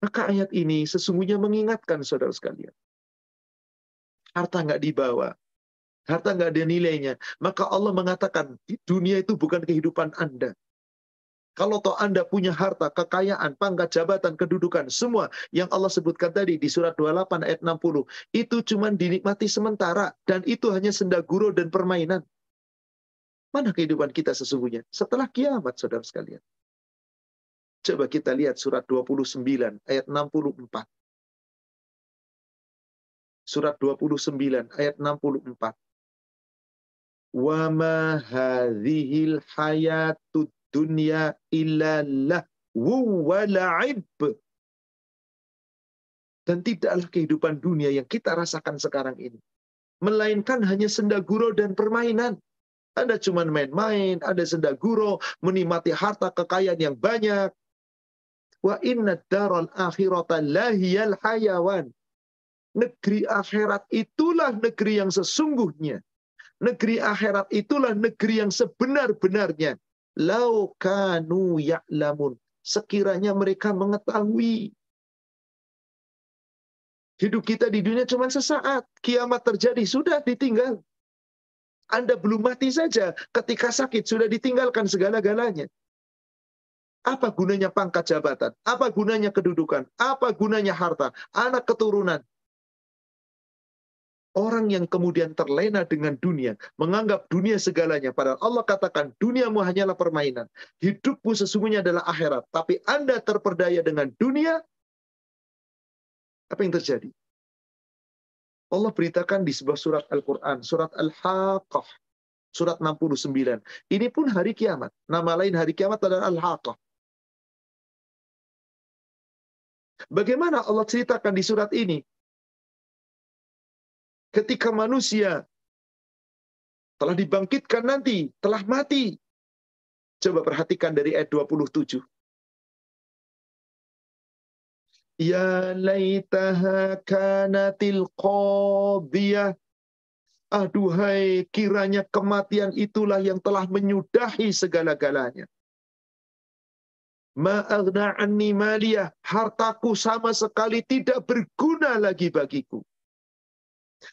Maka ayat ini sesungguhnya mengingatkan saudara sekalian. Harta nggak dibawa. Harta nggak ada nilainya. Maka Allah mengatakan, dunia itu bukan kehidupan Anda. Kalau toh Anda punya harta, kekayaan, pangkat jabatan, kedudukan, semua yang Allah sebutkan tadi di surat 28 ayat 60, itu cuma dinikmati sementara dan itu hanya senda guru dan permainan. Mana kehidupan kita sesungguhnya? Setelah kiamat, saudara sekalian. Coba kita lihat surat 29 ayat 64. Surat 29 ayat 64. Wa ma hadhil hayatud dunya illa lahu wa la'ib. Dan tidaklah kehidupan dunia yang kita rasakan sekarang ini. Melainkan hanya senda gurau dan permainan. Anda cuma main-main, ada senda gurau, menikmati harta kekayaan yang banyak. Wa inna daral akhirata lahiyal hayawan. Negeri akhirat itulah negeri yang sesungguhnya. Negeri akhirat itulah negeri yang sebenar-benarnya. Lau kanu. Sekiranya mereka mengetahui. Hidup kita di dunia cuma sesaat. Kiamat terjadi, sudah ditinggal. Anda belum mati saja. Ketika sakit, sudah ditinggalkan segala-galanya. Apa gunanya pangkat jabatan? Apa gunanya kedudukan? Apa gunanya harta? Anak keturunan? Orang yang kemudian terlena dengan dunia, menganggap dunia segalanya. Padahal Allah katakan, duniamu hanyalah permainan. Hidupmu sesungguhnya adalah akhirat. Tapi Anda terperdaya dengan dunia, apa yang terjadi? Allah beritakan di sebuah surat Al-Quran, surat Al-Haqqah, surat 69. Ini pun hari kiamat. Nama lain hari kiamat adalah Al-Haqqah. Bagaimana Allah ceritakan di surat ini? Ketika manusia telah dibangkitkan nanti, telah mati. Coba perhatikan dari ayat 27. Ya laitaha kanatil qadiyah. Aduhai, kiranya kematian itulah yang telah menyudahi segala-galanya. Ma'agna anni maliyah. Hartaku sama sekali tidak berguna lagi bagiku.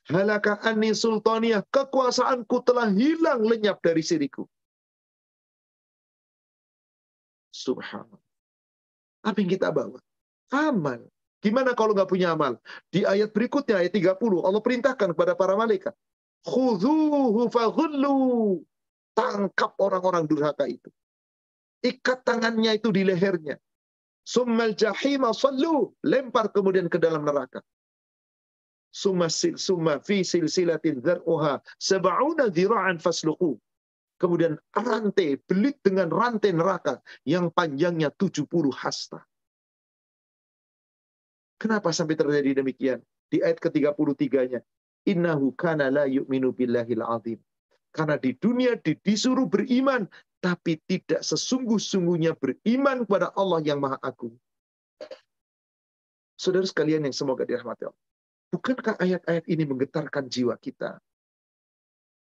Halaka anni sultaniyah. Kekuasaanku telah hilang lenyap dari siriku. Subhanallah. Apa yang kita bawa? Amal. Gimana kalau nggak punya amal? Di ayat berikutnya, ayat 30, Allah perintahkan kepada para malaikat. Khudhuhu faghullu. Tangkap orang-orang durhaka itu. Ikat tangannya itu di lehernya. Summal jahima sallu. Lempar kemudian ke dalam neraka summa fi silsilatin dzar'uha sab'una dhira'an fasluqu. Kemudian rantai, belit dengan rantai neraka yang panjangnya 70 hasta. Kenapa sampai terjadi demikian? Di ayat ke-33-nya. Innahu kana la yu'minu billahil azim. Karena di dunia disuruh beriman, tapi tidak sesungguh-sungguhnya beriman kepada Allah yang Maha Agung. Saudara sekalian yang semoga dirahmati Allah. Bukankah ayat-ayat ini menggetarkan jiwa kita?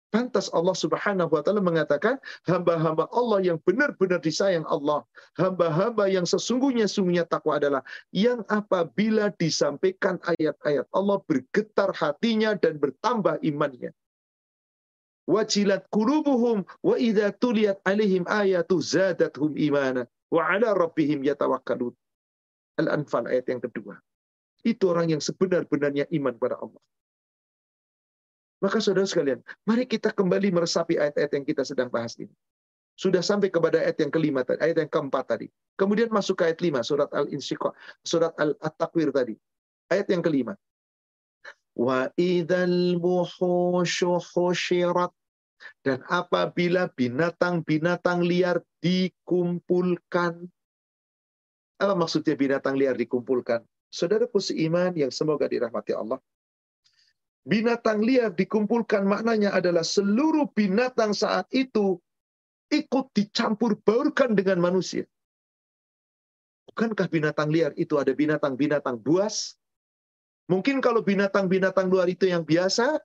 Pantas Allah Subhanahu wa taala mengatakan hamba-hamba Allah yang benar-benar disayang Allah, hamba-hamba yang sesungguhnya-sungguhnya takwa adalah yang apabila disampaikan ayat-ayat Allah bergetar hatinya dan bertambah imannya. Wajilat kulubuhum wa idza tuliyat alaihim ayatu zadathum imana wa ala rabbihim yatawakkalun. Al-Anfal ayat yang kedua. Itu orang yang sebenar-benarnya iman pada Allah. Maka saudara sekalian, mari kita kembali meresapi ayat-ayat yang kita sedang bahas ini. Sudah sampai kepada ayat yang kelima tadi, ayat yang keempat tadi. Kemudian masuk ke ayat lima, surat Al-Insyiqaq, surat Al-Takwir tadi. Ayat yang kelima. Wa idal dan apabila binatang-binatang liar dikumpulkan. Apa maksudnya binatang liar dikumpulkan? Saudaraku seiman yang semoga dirahmati Allah binatang liar dikumpulkan maknanya adalah seluruh binatang saat itu ikut dicampur baurkan dengan manusia. Bukankah binatang liar itu ada binatang-binatang buas? Mungkin kalau binatang-binatang luar itu yang biasa,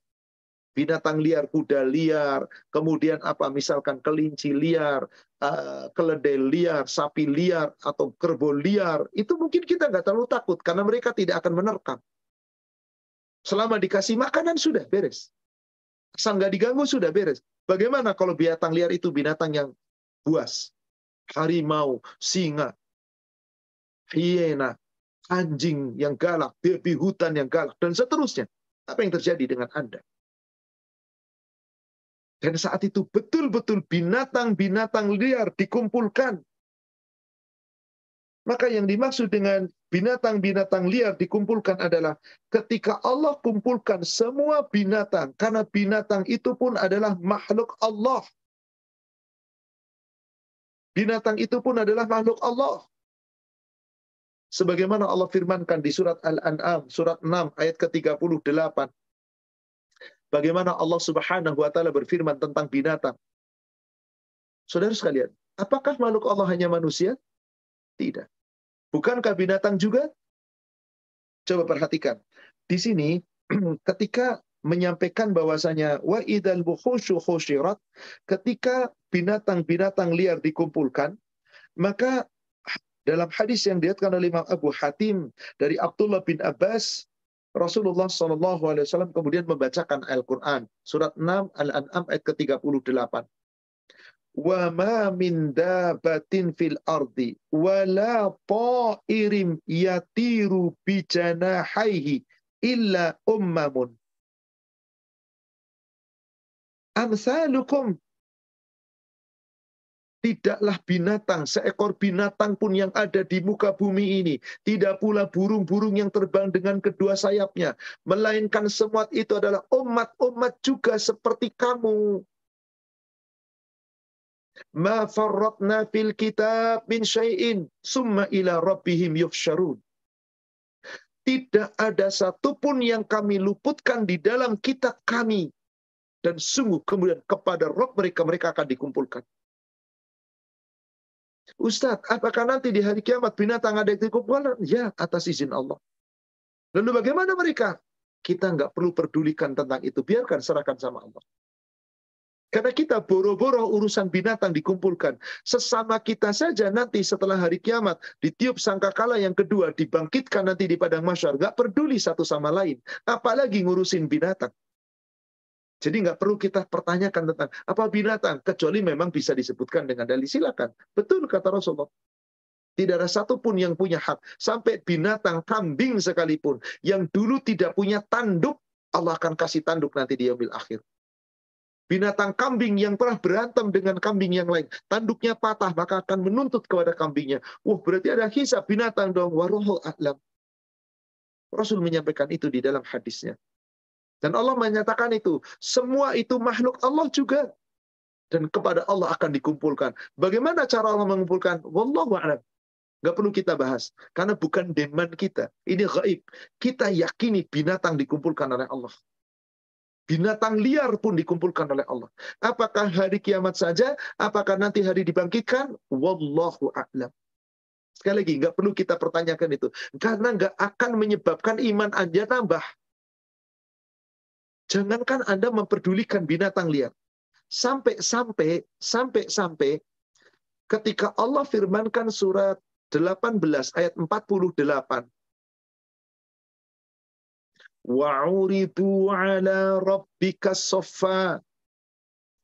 binatang liar, kuda liar, kemudian apa misalkan kelinci liar, uh, keledai liar, sapi liar, atau kerbau liar, itu mungkin kita nggak terlalu takut karena mereka tidak akan menerkam. Selama dikasih makanan sudah beres. Asal nggak diganggu sudah beres. Bagaimana kalau binatang liar itu binatang yang buas? Harimau, singa, hiena, anjing yang galak, babi hutan yang galak, dan seterusnya. Apa yang terjadi dengan Anda? Dan saat itu betul-betul binatang-binatang liar dikumpulkan. Maka yang dimaksud dengan binatang-binatang liar dikumpulkan adalah ketika Allah kumpulkan semua binatang, karena binatang itu pun adalah makhluk Allah. Binatang itu pun adalah makhluk Allah. Sebagaimana Allah firmankan di surat Al-An'am, surat 6 ayat ke-38. Bagaimana Allah Subhanahu wa taala berfirman tentang binatang. Saudara sekalian, apakah makhluk Allah hanya manusia? Tidak. Bukankah binatang juga? Coba perhatikan. Di sini [CLEARS THROAT] ketika menyampaikan bahwasanya wa idal bukhushu khusyirat ketika binatang-binatang liar dikumpulkan maka dalam hadis yang diriatkan oleh Imam Abu Hatim dari Abdullah bin Abbas Rasulullah Shallallahu Alaihi Wasallam kemudian membacakan Al-Quran surat 6 Al-An'am ayat ke-38 wa ma min dabatin fil ardi wala ta'irim yatiru bi janahaihi illa ummamun. Amsalukum Tidaklah binatang, seekor binatang pun yang ada di muka bumi ini. Tidak pula burung-burung yang terbang dengan kedua sayapnya. Melainkan semua itu adalah umat-umat juga seperti kamu. Ma farratna fil kitab min syai'in summa ila rabbihim yuhsyarun. Tidak ada satupun yang kami luputkan di dalam kitab kami. Dan sungguh kemudian kepada Rob mereka, mereka akan dikumpulkan. Ustadz, apakah nanti di hari kiamat binatang ada yang dikumpulkan? Ya, atas izin Allah. Lalu bagaimana mereka? Kita nggak perlu pedulikan tentang itu. Biarkan serahkan sama Allah. Karena kita boro-boro urusan binatang dikumpulkan. Sesama kita saja nanti setelah hari kiamat, ditiup sangkakala yang kedua, dibangkitkan nanti di padang masyar. Gak peduli satu sama lain. Apalagi ngurusin binatang. Jadi nggak perlu kita pertanyakan tentang apa binatang, kecuali memang bisa disebutkan dengan dalil silakan. Betul kata Rasulullah. Tidak ada satupun yang punya hak. Sampai binatang kambing sekalipun. Yang dulu tidak punya tanduk, Allah akan kasih tanduk nanti di yaumil akhir. Binatang kambing yang pernah berantem dengan kambing yang lain. Tanduknya patah, maka akan menuntut kepada kambingnya. Wah, berarti ada hisab binatang dong. Waruhul a'lam. Rasul menyampaikan itu di dalam hadisnya. Dan Allah menyatakan itu. Semua itu makhluk Allah juga. Dan kepada Allah akan dikumpulkan. Bagaimana cara Allah mengumpulkan? Wallahu a'lam. Gak perlu kita bahas. Karena bukan demand kita. Ini gaib. Kita yakini binatang dikumpulkan oleh Allah. Binatang liar pun dikumpulkan oleh Allah. Apakah hari kiamat saja? Apakah nanti hari dibangkitkan? Wallahu a'lam. Sekali lagi, nggak perlu kita pertanyakan itu. Karena nggak akan menyebabkan iman Anda tambah. Jangankan Anda memperdulikan binatang liar. Sampai-sampai, sampai-sampai ketika Allah firmankan surat 18 ayat 48. Wa'uridu ala rabbika soffa.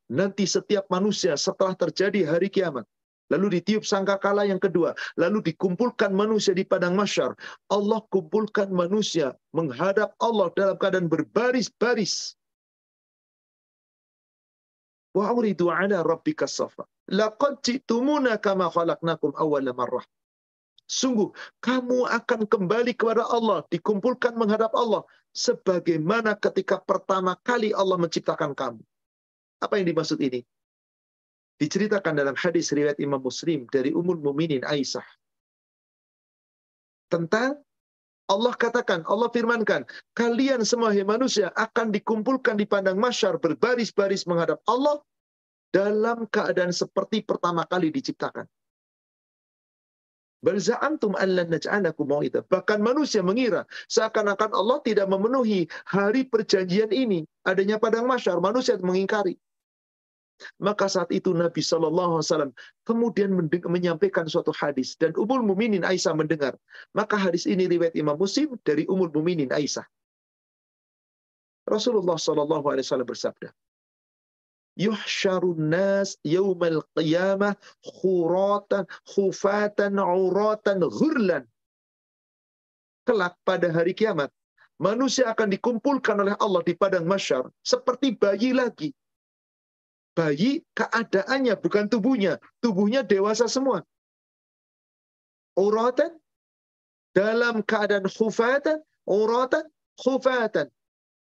Nanti setiap manusia setelah terjadi hari kiamat. Lalu ditiup sangkakala yang kedua. Lalu dikumpulkan manusia di padang masyar. Allah kumpulkan manusia menghadap Allah dalam keadaan berbaris-baris. Wa'uridu ala rabbika soffa. Laqad jitumuna kama khalaqnakum marrah. Sungguh, kamu akan kembali kepada Allah, dikumpulkan menghadap Allah, sebagaimana ketika pertama kali Allah menciptakan kamu. Apa yang dimaksud ini? Diceritakan dalam hadis riwayat Imam Muslim dari Ummul Muminin Aisyah. Tentang Allah katakan, Allah firmankan, kalian semua manusia akan dikumpulkan di pandang masyar berbaris-baris menghadap Allah dalam keadaan seperti pertama kali diciptakan. Balza'antum naj'alakum mau'ida. Bahkan manusia mengira seakan-akan Allah tidak memenuhi hari perjanjian ini. Adanya padang masyar, manusia mengingkari. Maka saat itu Nabi Shallallahu Alaihi Wasallam kemudian menyampaikan suatu hadis dan Umul Muminin Aisyah mendengar. Maka hadis ini riwayat Imam Muslim dari Umul Muminin Aisyah. Rasulullah Shallallahu Alaihi Wasallam bersabda, yuhsyarun nas yaumal qiyamah khuratan khufatan uratan ghurlan kelak pada hari kiamat manusia akan dikumpulkan oleh Allah di padang masyar seperti bayi lagi bayi keadaannya bukan tubuhnya tubuhnya dewasa semua uratan dalam keadaan khufatan uratan khufatan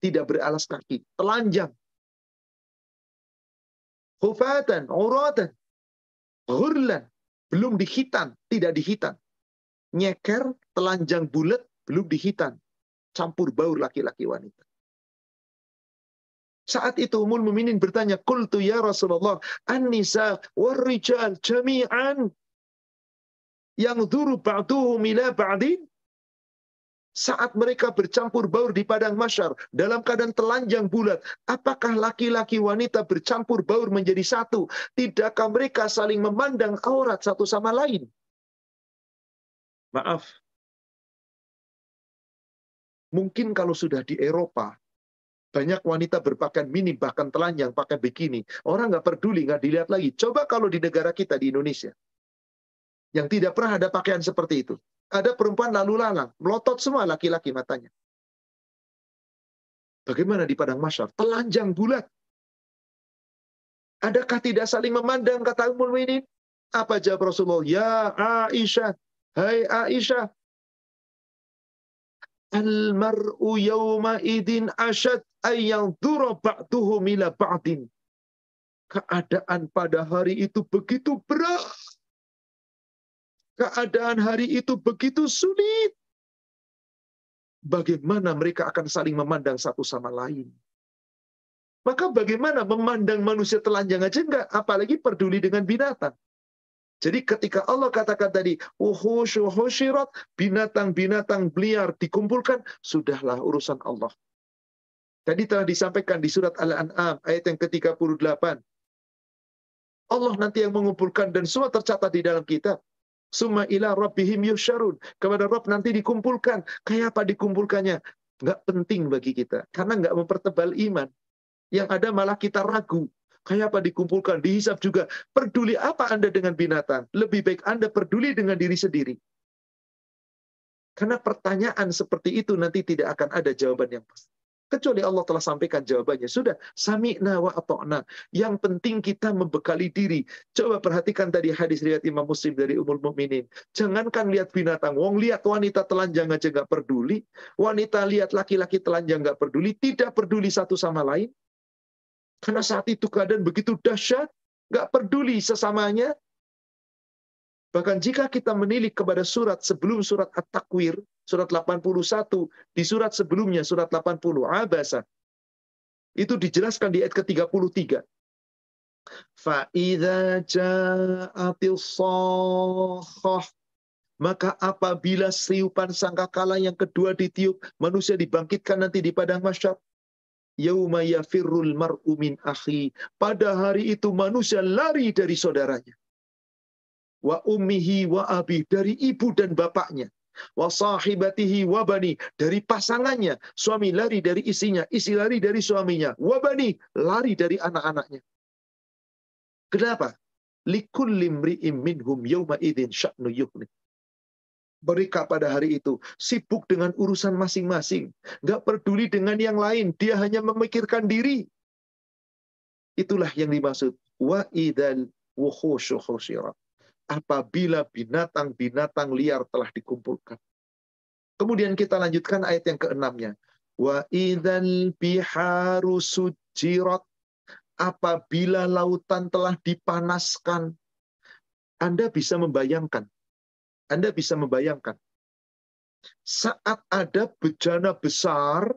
tidak beralas kaki telanjang Hufatan, uratan, ghurlan. Belum dihitan, tidak dihitan. Nyeker, telanjang bulat, belum dihitan. Campur baur laki-laki wanita. Saat itu Umul Muminin bertanya, Kultu ya Rasulullah, an-nisa war-rijal jami'an yang duru ba'duhum ila ba'din saat mereka bercampur baur di padang masyar dalam keadaan telanjang bulat, apakah laki-laki wanita bercampur baur menjadi satu? Tidakkah mereka saling memandang aurat satu sama lain? Maaf. Mungkin kalau sudah di Eropa, banyak wanita berpakaian mini, bahkan telanjang, pakai bikini. Orang nggak peduli, nggak dilihat lagi. Coba kalau di negara kita, di Indonesia. Yang tidak pernah ada pakaian seperti itu ada perempuan lalu lalang, melotot semua laki-laki matanya. Bagaimana di padang masyar? Telanjang bulat. Adakah tidak saling memandang kata Ummul Mukminin? Apa jawab Rasulullah? Ya Aisyah, hai Aisyah, Al-mar'u idin asyad ayyang ba'duhu mila ba'din. Keadaan pada hari itu begitu berat Keadaan hari itu begitu sulit. Bagaimana mereka akan saling memandang satu sama lain? Maka bagaimana memandang manusia telanjang aja enggak, apalagi peduli dengan binatang. Jadi ketika Allah katakan tadi, binatang-binatang beliar dikumpulkan, sudahlah urusan Allah. Tadi telah disampaikan di surat Al-An'am ayat yang ke-38. Allah nanti yang mengumpulkan dan semua tercatat di dalam kitab. Summa ila rabbihim yusyarun. Kepada Rabb nanti dikumpulkan. Kayak apa dikumpulkannya? Nggak penting bagi kita. Karena nggak mempertebal iman. Yang ada malah kita ragu. Kayak apa dikumpulkan? Dihisap juga. Peduli apa Anda dengan binatang? Lebih baik Anda peduli dengan diri sendiri. Karena pertanyaan seperti itu nanti tidak akan ada jawaban yang pasti. Kecuali Allah telah sampaikan jawabannya. Sudah, sami'na wa ato'na. Yang penting kita membekali diri. Coba perhatikan tadi hadis riwayat Imam Muslim dari Umul Mukminin. Jangankan lihat binatang. Wong lihat wanita telanjang aja nggak peduli. Wanita lihat laki-laki telanjang nggak peduli. Tidak peduli satu sama lain. Karena saat itu keadaan begitu dahsyat, nggak peduli sesamanya. Bahkan jika kita menilik kepada surat sebelum surat At-Takwir, surat 81, di surat sebelumnya, surat 80, Abasa, itu dijelaskan di ayat ke-33. Fa'idha ja'atil sohoh. Maka apabila siupan sangkakala yang kedua ditiup, manusia dibangkitkan nanti di padang masyarakat. Yauma yafirrul mar'u min akhi. Pada hari itu manusia lari dari saudaranya. Wa ummihi wa abi. Dari ibu dan bapaknya. Wa sahibatihi wa bani. Dari pasangannya. Suami lari dari isinya. Isi lari dari suaminya. Wa bani. Lari dari anak-anaknya. Kenapa? Likulli mri'im minhum yawma idin sya'nu yuhni mereka pada hari itu sibuk dengan urusan masing-masing. Nggak peduli dengan yang lain. Dia hanya memikirkan diri. Itulah yang dimaksud. Wa idal Apabila binatang-binatang liar telah dikumpulkan. Kemudian kita lanjutkan ayat yang keenamnya. Wa idal biharu sujirat. Apabila lautan telah dipanaskan. Anda bisa membayangkan anda bisa membayangkan. Saat ada bencana besar,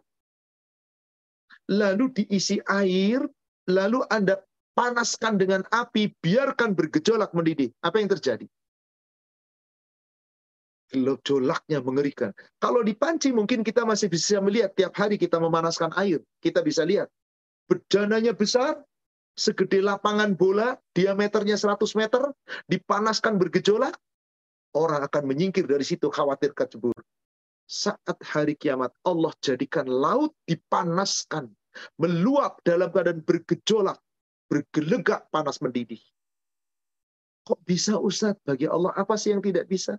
lalu diisi air, lalu Anda panaskan dengan api, biarkan bergejolak mendidih. Apa yang terjadi? Gejolaknya mengerikan. Kalau dipanci mungkin kita masih bisa melihat tiap hari kita memanaskan air. Kita bisa lihat. Bencananya besar, segede lapangan bola, diameternya 100 meter, dipanaskan bergejolak, orang akan menyingkir dari situ khawatir kecebur. Saat hari kiamat, Allah jadikan laut dipanaskan, meluap dalam keadaan bergejolak, bergelegak panas mendidih. Kok bisa Ustaz? Bagi Allah apa sih yang tidak bisa?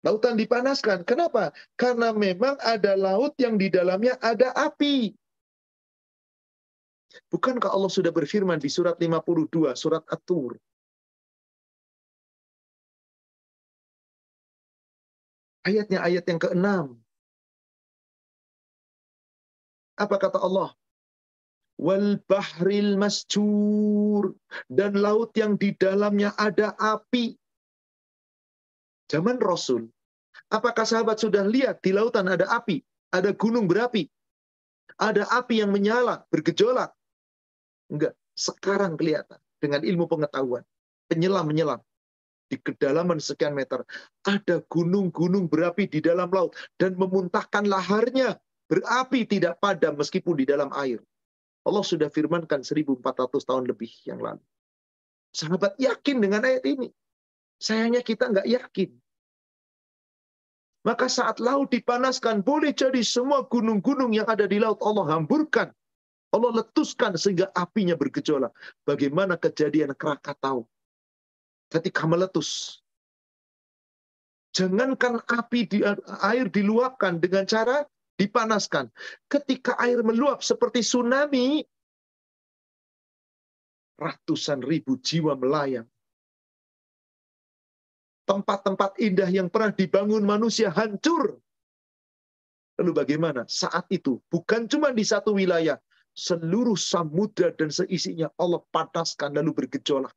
Lautan dipanaskan. Kenapa? Karena memang ada laut yang di dalamnya ada api. Bukankah Allah sudah berfirman di surat 52, surat At-Tur? Ayatnya ayat yang keenam. Apa kata Allah? Wal bahril masjur. Dan laut yang di dalamnya ada api. Zaman Rasul. Apakah sahabat sudah lihat di lautan ada api? Ada gunung berapi? Ada api yang menyala, bergejolak? Enggak. Sekarang kelihatan dengan ilmu pengetahuan. Penyelam-menyelam di kedalaman sekian meter. Ada gunung-gunung berapi di dalam laut dan memuntahkan laharnya berapi tidak padam meskipun di dalam air. Allah sudah firmankan 1400 tahun lebih yang lalu. Sahabat yakin dengan ayat ini. Sayangnya kita nggak yakin. Maka saat laut dipanaskan, boleh jadi semua gunung-gunung yang ada di laut Allah hamburkan. Allah letuskan sehingga apinya bergejolak. Bagaimana kejadian Krakatau ketika meletus. Jangankan api di air diluapkan dengan cara dipanaskan. Ketika air meluap seperti tsunami, ratusan ribu jiwa melayang. Tempat-tempat indah yang pernah dibangun manusia hancur. Lalu bagaimana? Saat itu, bukan cuma di satu wilayah, seluruh samudra dan seisinya Allah panaskan lalu bergejolak.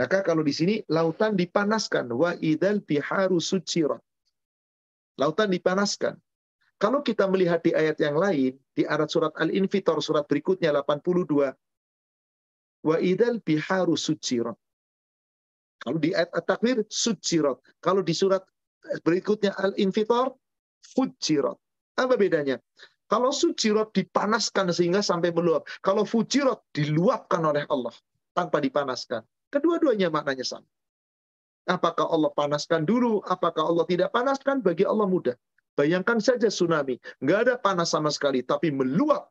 Maka kalau di sini lautan dipanaskan wa idal biharu sucirat. Lautan dipanaskan. Kalau kita melihat di ayat yang lain, di ayat surat Al-Infitor, surat berikutnya 82, wa idal biharu sucirat. Kalau di ayat At-Takwir, sucirat. Kalau di surat berikutnya Al-Infitor, fujirat. Apa bedanya? Kalau sucirat dipanaskan sehingga sampai meluap. Kalau fujirat diluapkan oleh Allah tanpa dipanaskan. Kedua-duanya maknanya sama. Apakah Allah panaskan dulu, apakah Allah tidak panaskan, bagi Allah mudah. Bayangkan saja tsunami, nggak ada panas sama sekali, tapi meluap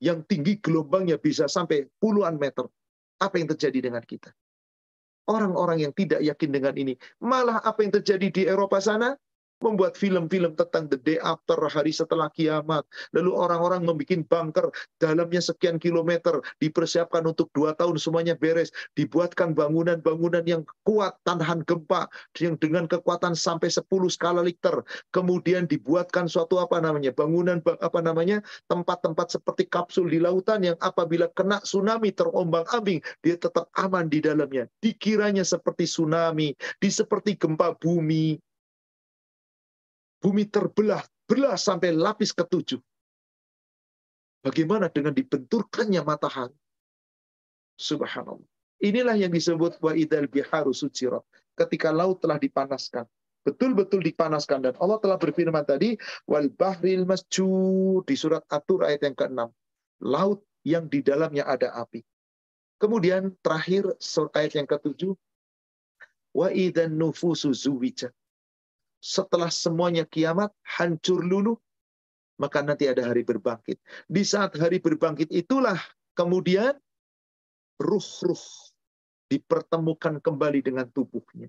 yang tinggi gelombangnya bisa sampai puluhan meter. Apa yang terjadi dengan kita? Orang-orang yang tidak yakin dengan ini, malah apa yang terjadi di Eropa sana, membuat film-film tentang the day after, hari setelah kiamat. Lalu orang-orang membuat bunker, dalamnya sekian kilometer, dipersiapkan untuk dua tahun semuanya beres. Dibuatkan bangunan-bangunan yang kuat, tahan gempa, yang dengan kekuatan sampai 10 skala Richter. Kemudian dibuatkan suatu apa namanya, bangunan apa namanya, tempat-tempat seperti kapsul di lautan yang apabila kena tsunami terombang-ambing, dia tetap aman di dalamnya. Dikiranya seperti tsunami, di seperti gempa bumi, Bumi terbelah, belah sampai lapis ketujuh. Bagaimana dengan dibenturkannya matahari? Subhanallah. Inilah yang disebut wa idal biharu sucirat. Ketika laut telah dipanaskan. betul-betul dipanaskan dan Allah telah berfirman tadi wal bahril masjud di surat Atur ayat yang ke-6 laut yang di dalamnya ada api kemudian terakhir ayat yang ke-7 wa idan nufusu zuwijat setelah semuanya kiamat hancur luluh maka nanti ada hari berbangkit. Di saat hari berbangkit itulah kemudian ruh-ruh dipertemukan kembali dengan tubuhnya.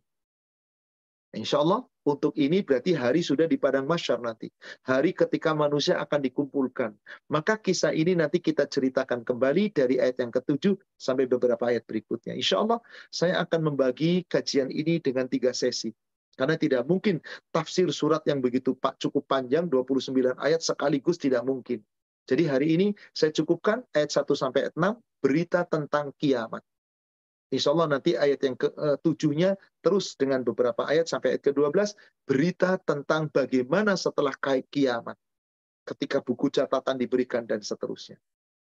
Insya Allah untuk ini berarti hari sudah di padang masyar nanti. Hari ketika manusia akan dikumpulkan. Maka kisah ini nanti kita ceritakan kembali dari ayat yang ketujuh sampai beberapa ayat berikutnya. Insya Allah saya akan membagi kajian ini dengan tiga sesi. Karena tidak mungkin tafsir surat yang begitu pak cukup panjang 29 ayat sekaligus tidak mungkin. Jadi hari ini saya cukupkan ayat 1 sampai ayat 6 berita tentang kiamat. Insya Allah nanti ayat yang ke-7-nya terus dengan beberapa ayat sampai ayat ke-12 berita tentang bagaimana setelah kiamat. Ketika buku catatan diberikan dan seterusnya.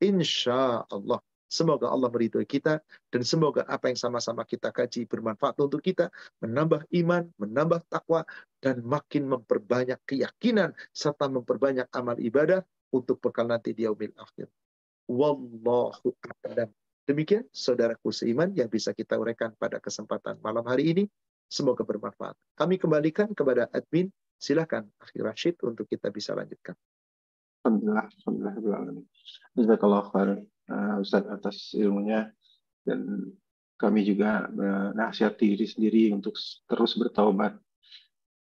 Insya Allah. Semoga Allah meridhoi kita dan semoga apa yang sama-sama kita kaji bermanfaat untuk kita, menambah iman, menambah takwa dan makin memperbanyak keyakinan serta memperbanyak amal ibadah untuk bekal nanti di yaumil akhir. Wallahu a'lam. Demikian saudaraku seiman yang bisa kita uraikan pada kesempatan malam hari ini. Semoga bermanfaat. Kami kembalikan kepada admin. Silakan Akhir Rashid untuk kita bisa lanjutkan. Alhamdulillah, Alhamdulillah. Jazakallah khair uh, Ustaz atas ilmunya. Dan kami juga menasihati diri sendiri untuk terus bertaubat.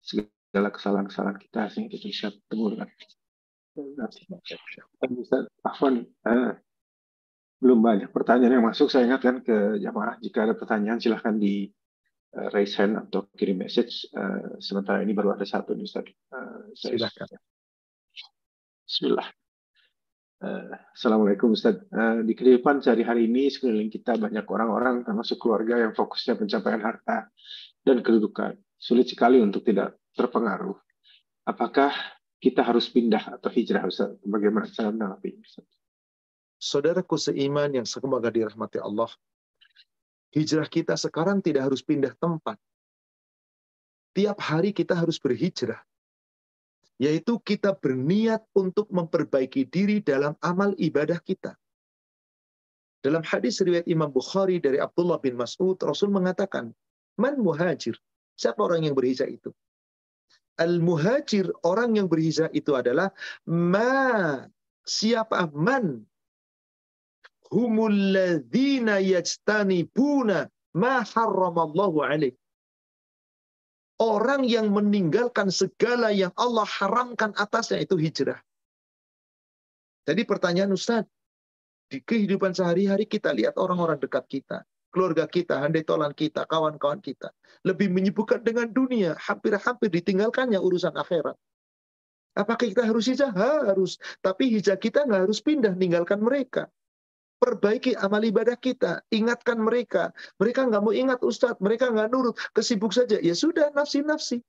Segala kesalahan-kesalahan kita sehingga kita bisa bertemu dengan Ustaz Afwan uh, belum banyak pertanyaan yang masuk. Saya ingatkan ke jamaah. Jika ada pertanyaan silahkan di uh, raise hand atau kirim message. Uh, sementara ini baru ada satu nih Ustaz uh, silahkan Bismillah Assalamualaikum Ustaz. Uh, di kehidupan sehari-hari ini sekeliling kita banyak orang-orang termasuk keluarga yang fokusnya pencapaian harta dan kedudukan. Sulit sekali untuk tidak terpengaruh. Apakah kita harus pindah atau hijrah Ustaz? Bagaimana cara menanggapi Ustaz? Saudaraku seiman yang semoga dirahmati Allah. Hijrah kita sekarang tidak harus pindah tempat. Tiap hari kita harus berhijrah yaitu kita berniat untuk memperbaiki diri dalam amal ibadah kita. Dalam hadis riwayat Imam Bukhari dari Abdullah bin Mas'ud, Rasul mengatakan, Man muhajir? Siapa orang yang berhijrah itu? Al-muhajir, orang yang berhijrah itu adalah ma siapa man humul ladzina yajtanibuna ma harramallahu alaih Orang yang meninggalkan segala yang Allah haramkan atasnya itu hijrah. Jadi pertanyaan Ustaz, di kehidupan sehari-hari kita lihat orang-orang dekat kita, keluarga kita, handai tolan kita, kawan-kawan kita, lebih menyibukkan dengan dunia, hampir-hampir ditinggalkannya urusan akhirat. Apakah kita harus hijrah? Harus. Tapi hijrah kita nggak harus pindah, meninggalkan mereka perbaiki amal ibadah kita, ingatkan mereka. Mereka nggak mau ingat Ustadz, mereka nggak nurut, kesibuk saja. Ya sudah, nafsi-nafsi.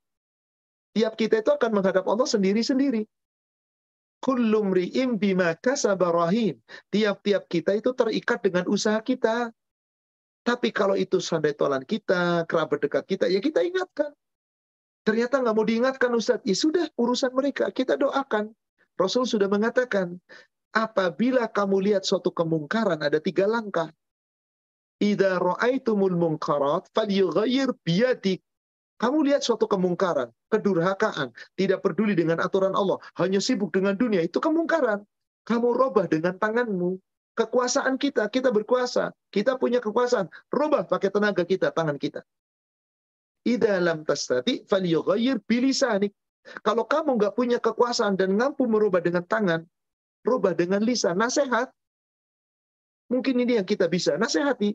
Tiap kita itu akan menghadap Allah sendiri-sendiri. Kullum ri'im bima kasabarahin. Tiap-tiap kita itu terikat dengan usaha kita. Tapi kalau itu sandai tolan kita, kerabat dekat kita, ya kita ingatkan. Ternyata nggak mau diingatkan Ustadz. Ya sudah, urusan mereka. Kita doakan. Rasul sudah mengatakan, apabila kamu lihat suatu kemungkaran ada tiga langkah. Idza ra'aitumul munkarat falyughayyir biyadik. Kamu lihat suatu kemungkaran, kedurhakaan, tidak peduli dengan aturan Allah, hanya sibuk dengan dunia, itu kemungkaran. Kamu robah dengan tanganmu. Kekuasaan kita, kita berkuasa. Kita punya kekuasaan. Robah pakai tenaga kita, tangan kita. Idza lam tastati falyughayyir bilisanik. Kalau kamu nggak punya kekuasaan dan mampu merubah dengan tangan, Rubah dengan lisan. Nasihat. Mungkin ini yang kita bisa. Nasihati.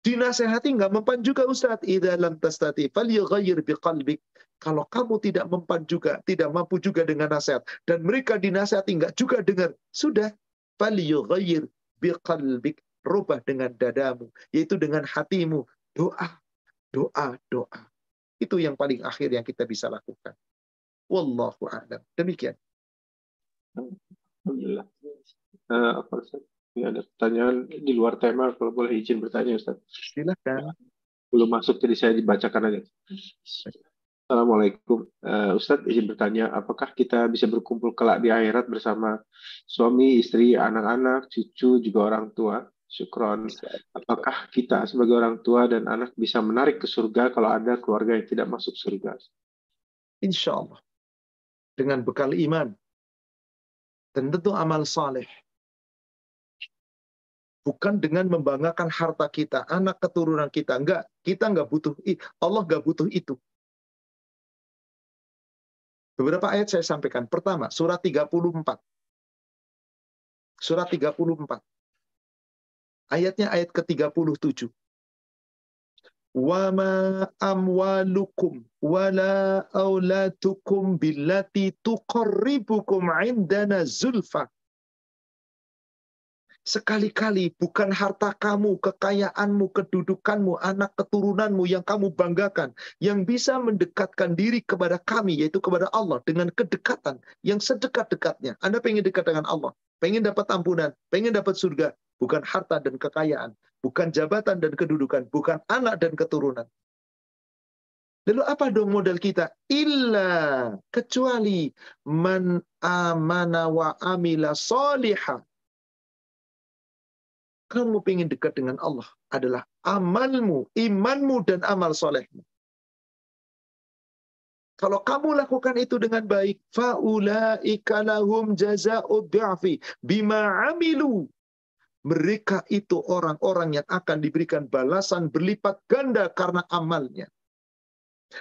Dinasehati nggak mempan juga Ustaz. Idza lam tastati falyughayyir biqalbik. Kalau kamu tidak mempan juga, tidak mampu juga dengan nasihat dan mereka dinasehati nggak juga dengar, sudah falyughayyir biqalbik. Rubah dengan dadamu, yaitu dengan hatimu. Doa, doa, doa. Itu yang paling akhir yang kita bisa lakukan. Wallahu a'lam. Demikian. Alhamdulillah. Uh, apa Ustaz? Ini ada pertanyaan di luar tema, kalau boleh izin bertanya Ustaz. Silakan. Belum masuk, jadi saya dibacakan aja. Assalamualaikum. Uh, Ustadz izin bertanya, apakah kita bisa berkumpul kelak di akhirat bersama suami, istri, anak-anak, cucu, juga orang tua? Syukron. Apakah kita sebagai orang tua dan anak bisa menarik ke surga kalau ada keluarga yang tidak masuk surga? Insya Allah. Dengan bekal iman. Dan tentu amal saleh. Bukan dengan membanggakan harta kita, anak keturunan kita. Enggak, kita enggak butuh. Allah enggak butuh itu. Beberapa ayat saya sampaikan. Pertama, surat 34. Surat 34. Ayatnya ayat ke-37. Wama amwalukum wala aulatukum billati tuqarribukum indana zulfa Sekali-kali bukan harta kamu, kekayaanmu, kedudukanmu, anak keturunanmu yang kamu banggakan, yang bisa mendekatkan diri kepada kami, yaitu kepada Allah, dengan kedekatan yang sedekat-dekatnya. Anda pengen dekat dengan Allah, pengen dapat ampunan, pengen dapat surga, bukan harta dan kekayaan, bukan jabatan dan kedudukan, bukan anak dan keturunan. Lalu apa dong modal kita? Illa kecuali man amana wa amila solihah kamu ingin dekat dengan Allah adalah amalmu, imanmu, dan amal solehmu. Kalau kamu lakukan itu dengan baik, faulaika lahum jaza'u bi'afi bima amilu. Mereka itu orang-orang yang akan diberikan balasan berlipat ganda karena amalnya.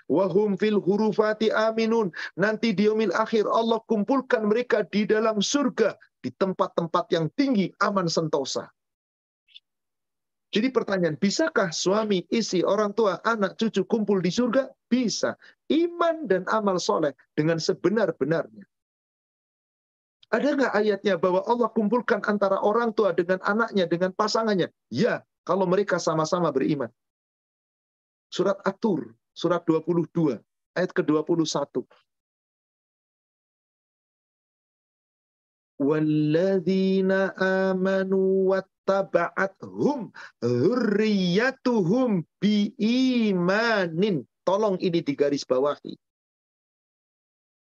Wahum fil hurufati aminun. Nanti di akhir Allah kumpulkan mereka di dalam surga. Di tempat-tempat yang tinggi, aman sentosa. Jadi pertanyaan, bisakah suami, istri, orang tua, anak, cucu kumpul di surga? Bisa. Iman dan amal soleh dengan sebenar-benarnya. Ada nggak ayatnya bahwa Allah kumpulkan antara orang tua dengan anaknya, dengan pasangannya? Ya, kalau mereka sama-sama beriman. Surat At-Tur, surat 22, ayat ke-21. Walladzina amanu wat hum hurriyatuhum imanin Tolong ini digaris bawahi.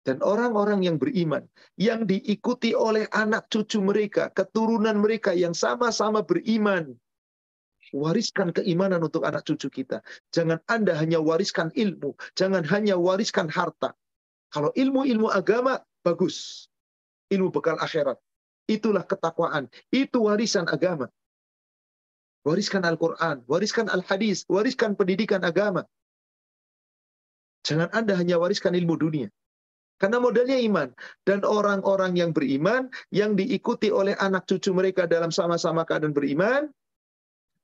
Dan orang-orang yang beriman, yang diikuti oleh anak cucu mereka, keturunan mereka yang sama-sama beriman. Wariskan keimanan untuk anak cucu kita. Jangan Anda hanya wariskan ilmu. Jangan hanya wariskan harta. Kalau ilmu-ilmu agama, bagus. Ilmu bekal akhirat. Itulah ketakwaan. Itu warisan agama. Wariskan Al-Quran, wariskan Al-Hadis, wariskan pendidikan agama. Jangan Anda hanya wariskan ilmu dunia. Karena modalnya iman. Dan orang-orang yang beriman, yang diikuti oleh anak cucu mereka dalam sama-sama keadaan beriman,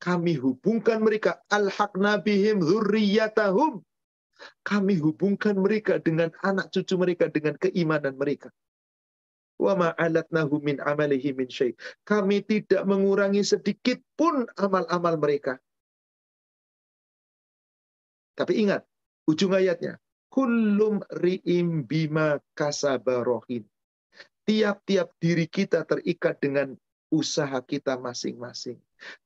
kami hubungkan mereka. Al-haqna bihim hurriyatahum. Kami hubungkan mereka dengan anak cucu mereka, dengan keimanan mereka. Wa min amalihi min. Kami tidak mengurangi sedikit pun amal-amal mereka. Tapi ingat, ujung ayatnya. Kullum ri'im bima kasabarohin. Tiap-tiap diri kita terikat dengan usaha kita masing-masing.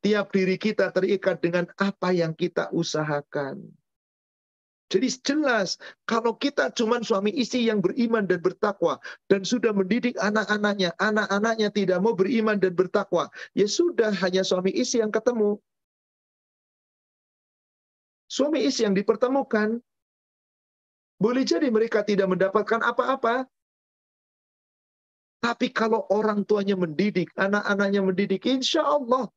Tiap diri kita terikat dengan apa yang kita usahakan. Jadi jelas kalau kita cuma suami istri yang beriman dan bertakwa dan sudah mendidik anak-anaknya, anak-anaknya tidak mau beriman dan bertakwa, ya sudah hanya suami istri yang ketemu. Suami istri yang dipertemukan, boleh jadi mereka tidak mendapatkan apa-apa. Tapi kalau orang tuanya mendidik, anak-anaknya mendidik, insya Allah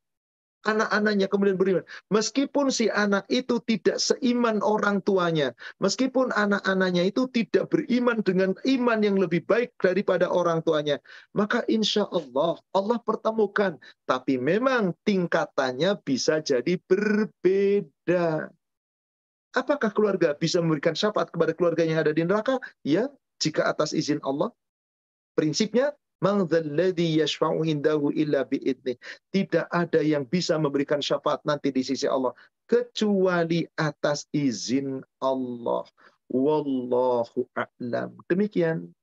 anak-anaknya kemudian beriman. Meskipun si anak itu tidak seiman orang tuanya, meskipun anak-anaknya itu tidak beriman dengan iman yang lebih baik daripada orang tuanya, maka insya Allah Allah pertemukan. Tapi memang tingkatannya bisa jadi berbeda. Apakah keluarga bisa memberikan syafaat kepada keluarga yang ada di neraka? Ya, jika atas izin Allah. Prinsipnya tidak ada yang bisa memberikan syafaat nanti di sisi Allah kecuali atas izin Allah. Wallahu a'lam. Demikian.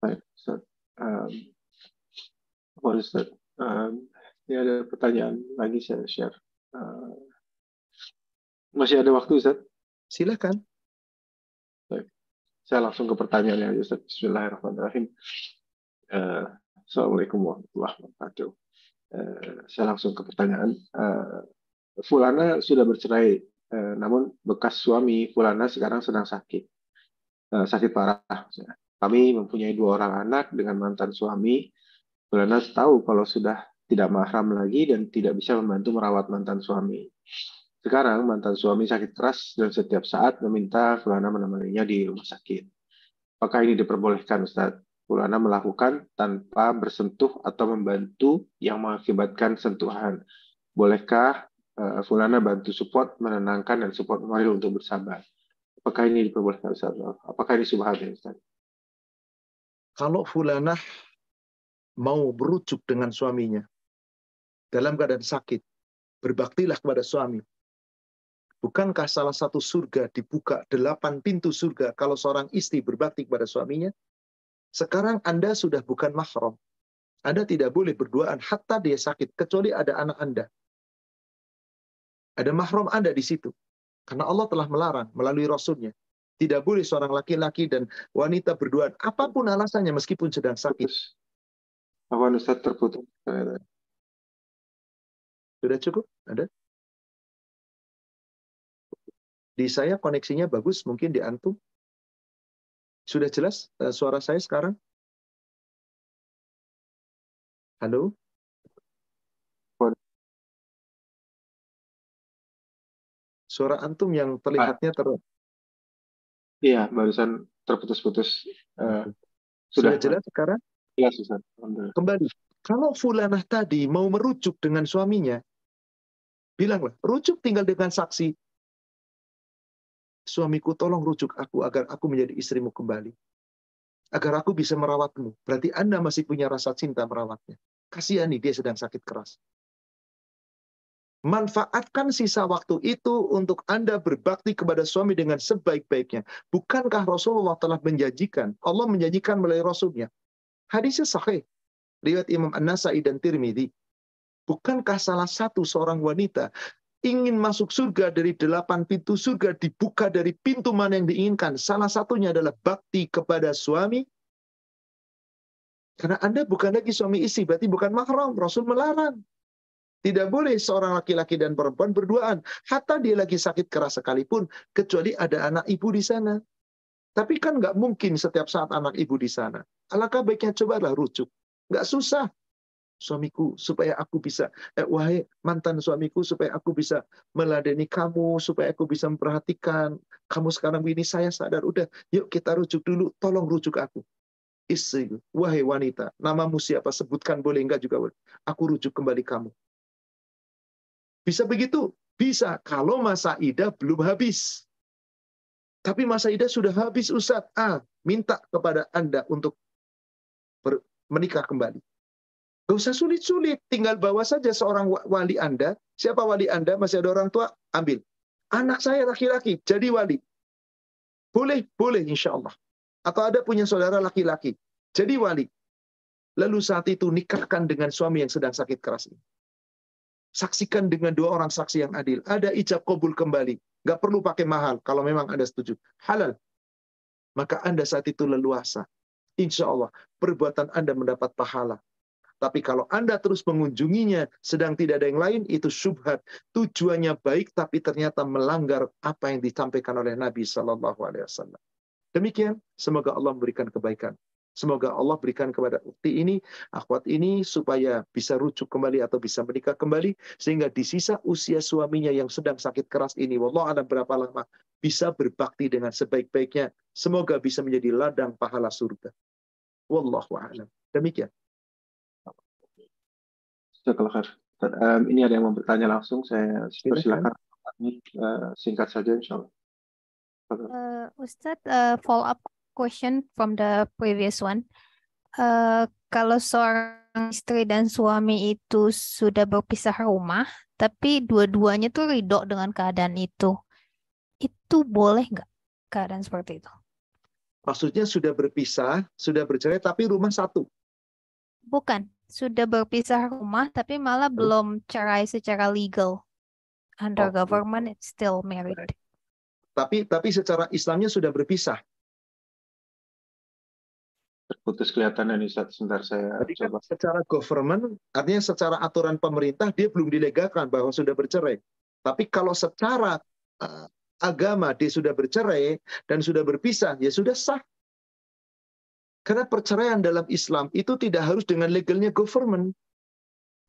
Baik, Ustaz. Um. Um, ini ada pertanyaan lagi saya share. Uh, masih ada waktu, Ustaz? Silakan. saya langsung ke pertanyaannya Ustaz. Bismillahirrahmanirrahim. Uh, Assalamualaikum warahmatullahi wabarakatuh. Uh, saya langsung ke pertanyaan. Uh, Fulana sudah bercerai, uh, namun bekas suami Fulana sekarang sedang sakit, uh, sakit parah. Kami mempunyai dua orang anak dengan mantan suami. Fulana tahu kalau sudah tidak mahram lagi dan tidak bisa membantu merawat mantan suami. Sekarang mantan suami sakit keras dan setiap saat meminta Fulana menemaninya di rumah sakit. Apakah ini diperbolehkan Ustaz? Fulana melakukan tanpa bersentuh atau membantu yang mengakibatkan sentuhan. Bolehkah uh, Fulana bantu support, menenangkan, dan support Mario untuk bersabar? Apakah ini diperbolehkan Ustaz? Apakah ini subhat ya Ustaz? Kalau Fulana mau berujuk dengan suaminya dalam keadaan sakit, berbaktilah kepada suami. Bukankah salah satu surga dibuka delapan pintu surga kalau seorang istri berbakti kepada suaminya? Sekarang Anda sudah bukan mahram. Anda tidak boleh berduaan hatta dia sakit, kecuali ada anak Anda. Ada mahram Anda di situ. Karena Allah telah melarang melalui Rasulnya. Tidak boleh seorang laki-laki dan wanita berduaan, apa pun alasannya meskipun sedang sakit. Apa Ustaz terputus? Sudah cukup? Ada? Di saya koneksinya bagus, mungkin di antum. Sudah jelas uh, suara saya sekarang? Halo? Suara antum yang terlihatnya ter Iya, barusan terputus-putus. Uh, sudah, sudah jelas sekarang? Iya, Susan. Kembali. Kalau fulanah tadi mau merujuk dengan suaminya, bilanglah, rujuk tinggal dengan saksi suamiku tolong rujuk aku agar aku menjadi istrimu kembali. Agar aku bisa merawatmu. Berarti Anda masih punya rasa cinta merawatnya. Kasihani dia sedang sakit keras. Manfaatkan sisa waktu itu untuk Anda berbakti kepada suami dengan sebaik-baiknya. Bukankah Rasulullah telah menjanjikan, Allah menjanjikan melalui Rasulnya. Hadisnya sahih. Riwayat Imam An-Nasai dan Tirmidzi. Bukankah salah satu seorang wanita ingin masuk surga dari delapan pintu surga dibuka dari pintu mana yang diinginkan. Salah satunya adalah bakti kepada suami. Karena Anda bukan lagi suami istri, berarti bukan mahram. Rasul melarang. Tidak boleh seorang laki-laki dan perempuan berduaan. Hatta dia lagi sakit keras sekalipun, kecuali ada anak ibu di sana. Tapi kan nggak mungkin setiap saat anak ibu di sana. Alangkah baiknya cobalah rujuk. Nggak susah suamiku supaya aku bisa eh, wahai mantan suamiku supaya aku bisa meladeni kamu supaya aku bisa memperhatikan kamu sekarang ini saya sadar udah yuk kita rujuk dulu tolong rujuk aku. Istri wahai wanita namamu siapa? Sebutkan boleh enggak juga boleh. Aku rujuk kembali kamu. Bisa begitu? Bisa. Kalau masa idah belum habis. Tapi masa idah sudah habis Ustaz ah minta kepada Anda untuk menikah kembali Gak usah sulit-sulit, tinggal bawa saja seorang wali Anda. Siapa wali Anda? Masih ada orang tua? Ambil. Anak saya laki-laki, jadi wali. Boleh, boleh insya Allah. Atau ada punya saudara laki-laki, jadi wali. Lalu saat itu nikahkan dengan suami yang sedang sakit keras ini. Saksikan dengan dua orang saksi yang adil. Ada ijab kabul kembali. Gak perlu pakai mahal kalau memang Anda setuju. Halal. Maka Anda saat itu leluasa. Insya Allah perbuatan Anda mendapat pahala tapi kalau Anda terus mengunjunginya sedang tidak ada yang lain, itu syubhat. Tujuannya baik, tapi ternyata melanggar apa yang disampaikan oleh Nabi Shallallahu Alaihi Wasallam. Demikian, semoga Allah memberikan kebaikan. Semoga Allah berikan kepada ukti ini, akhwat ini, supaya bisa rujuk kembali atau bisa menikah kembali, sehingga di sisa usia suaminya yang sedang sakit keras ini, wallah ada berapa lama, bisa berbakti dengan sebaik-baiknya. Semoga bisa menjadi ladang pahala surga. Wallahu a'lam. Demikian. Jazakallah Um, ini ada yang mau bertanya langsung, saya persilakan. Uh, singkat saja, insya Allah. Uh, Ustadz, uh, follow up question from the previous one. Uh, kalau seorang istri dan suami itu sudah berpisah rumah, tapi dua-duanya tuh ridho dengan keadaan itu, itu boleh nggak keadaan seperti itu? Maksudnya sudah berpisah, sudah bercerai, tapi rumah satu. Bukan, sudah berpisah rumah tapi malah belum cerai secara legal. Under oh. government it's still married. Tapi tapi secara Islamnya sudah berpisah. putus kelihatan nih Ustaz. Sebentar saya Jadi kan coba. secara government, artinya secara aturan pemerintah dia belum dilegalkan bahwa sudah bercerai. Tapi kalau secara uh, agama dia sudah bercerai dan sudah berpisah, ya sudah sah. Karena perceraian dalam Islam itu tidak harus dengan legalnya government.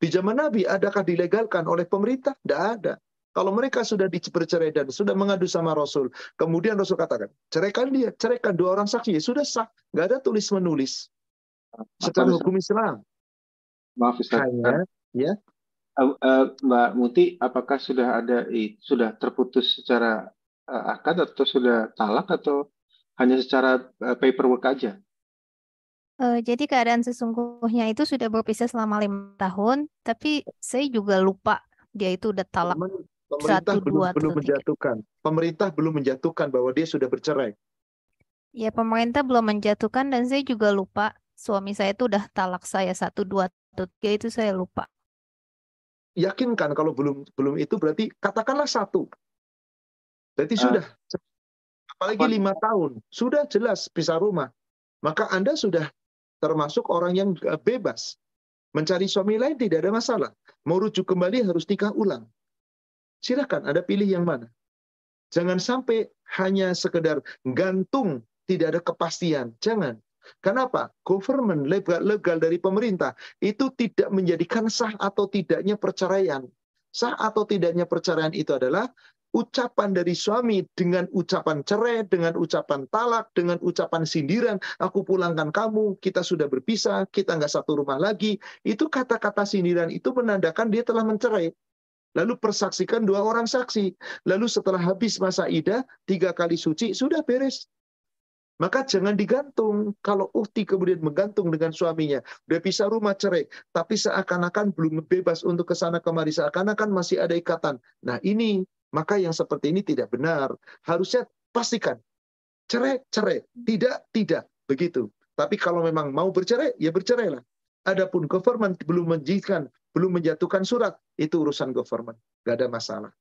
Di zaman Nabi, adakah dilegalkan oleh pemerintah? Tidak ada. Kalau mereka sudah bercerai dan sudah mengadu sama Rasul, kemudian Rasul katakan, ceraikan dia, ceraikan dua orang saksi, ya sudah sah. Nggak ada tulis menulis. Secara Maaf, hukum Islam. Maaf Ustaz. Hanya, ya, Uh, uh, Mbak Muti, apakah sudah ada sudah terputus secara uh, akad atau sudah talak atau hanya secara uh, paperwork aja? Eh, jadi keadaan sesungguhnya itu sudah berpisah selama lima tahun, tapi saya juga lupa dia itu udah talak. Pemerintah Satu, belum dua, belum menjatuhkan. Pemerintah belum menjatuhkan bahwa dia sudah bercerai. Ya, pemerintah belum menjatuhkan dan saya juga lupa suami saya itu udah talak saya satu, dua, tiga itu saya lupa. Yakinkan kalau belum belum itu berarti katakanlah satu. Berarti Ah. sudah. Apalagi Apa- lima tahun. Sudah jelas pisah rumah. Maka Anda sudah termasuk orang yang eh, bebas. Mencari suami lain tidak ada masalah. Mau rujuk kembali harus nikah ulang. Silakan, Anda pilih yang mana. Jangan sampai hanya sekedar gantung, tidak ada kepastian. Jangan. Kenapa? Government legal dari pemerintah itu tidak menjadikan sah atau tidaknya perceraian. Sah atau tidaknya perceraian itu adalah ucapan dari suami dengan ucapan cerai, dengan ucapan talak, dengan ucapan sindiran, aku pulangkan kamu, kita sudah berpisah, kita nggak satu rumah lagi. Itu kata-kata sindiran itu menandakan dia telah mencerai. Lalu persaksikan dua orang saksi. Lalu setelah habis masa idah, tiga kali suci, sudah beres. Maka jangan digantung. Kalau ukti kemudian menggantung dengan suaminya, udah pisah rumah cerai, tapi seakan-akan belum bebas untuk ke sana kemari, seakan-akan masih ada ikatan. Nah ini, maka yang seperti ini tidak benar. Harusnya pastikan, cerai, cerai. Tidak, tidak. Begitu. Tapi kalau memang mau bercerai, ya bercerailah. Adapun government belum menjadikan, belum menjatuhkan surat, itu urusan government. Gak ada masalah.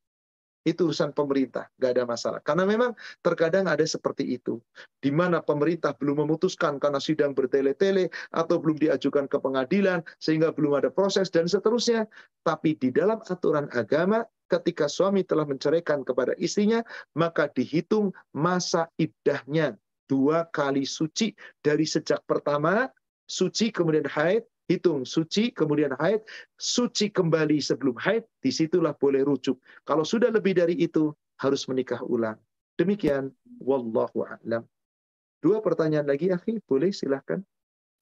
Itu urusan pemerintah, gak ada masalah. Karena memang terkadang ada seperti itu. Di mana pemerintah belum memutuskan karena sidang bertele-tele, atau belum diajukan ke pengadilan, sehingga belum ada proses, dan seterusnya. Tapi di dalam aturan agama, ketika suami telah menceraikan kepada istrinya, maka dihitung masa iddahnya. Dua kali suci dari sejak pertama, suci kemudian haid, hitung suci kemudian haid, suci kembali sebelum haid, di situlah boleh rujuk. Kalau sudah lebih dari itu, harus menikah ulang. Demikian, wallahu a'lam. Dua pertanyaan lagi, akhi, boleh silahkan.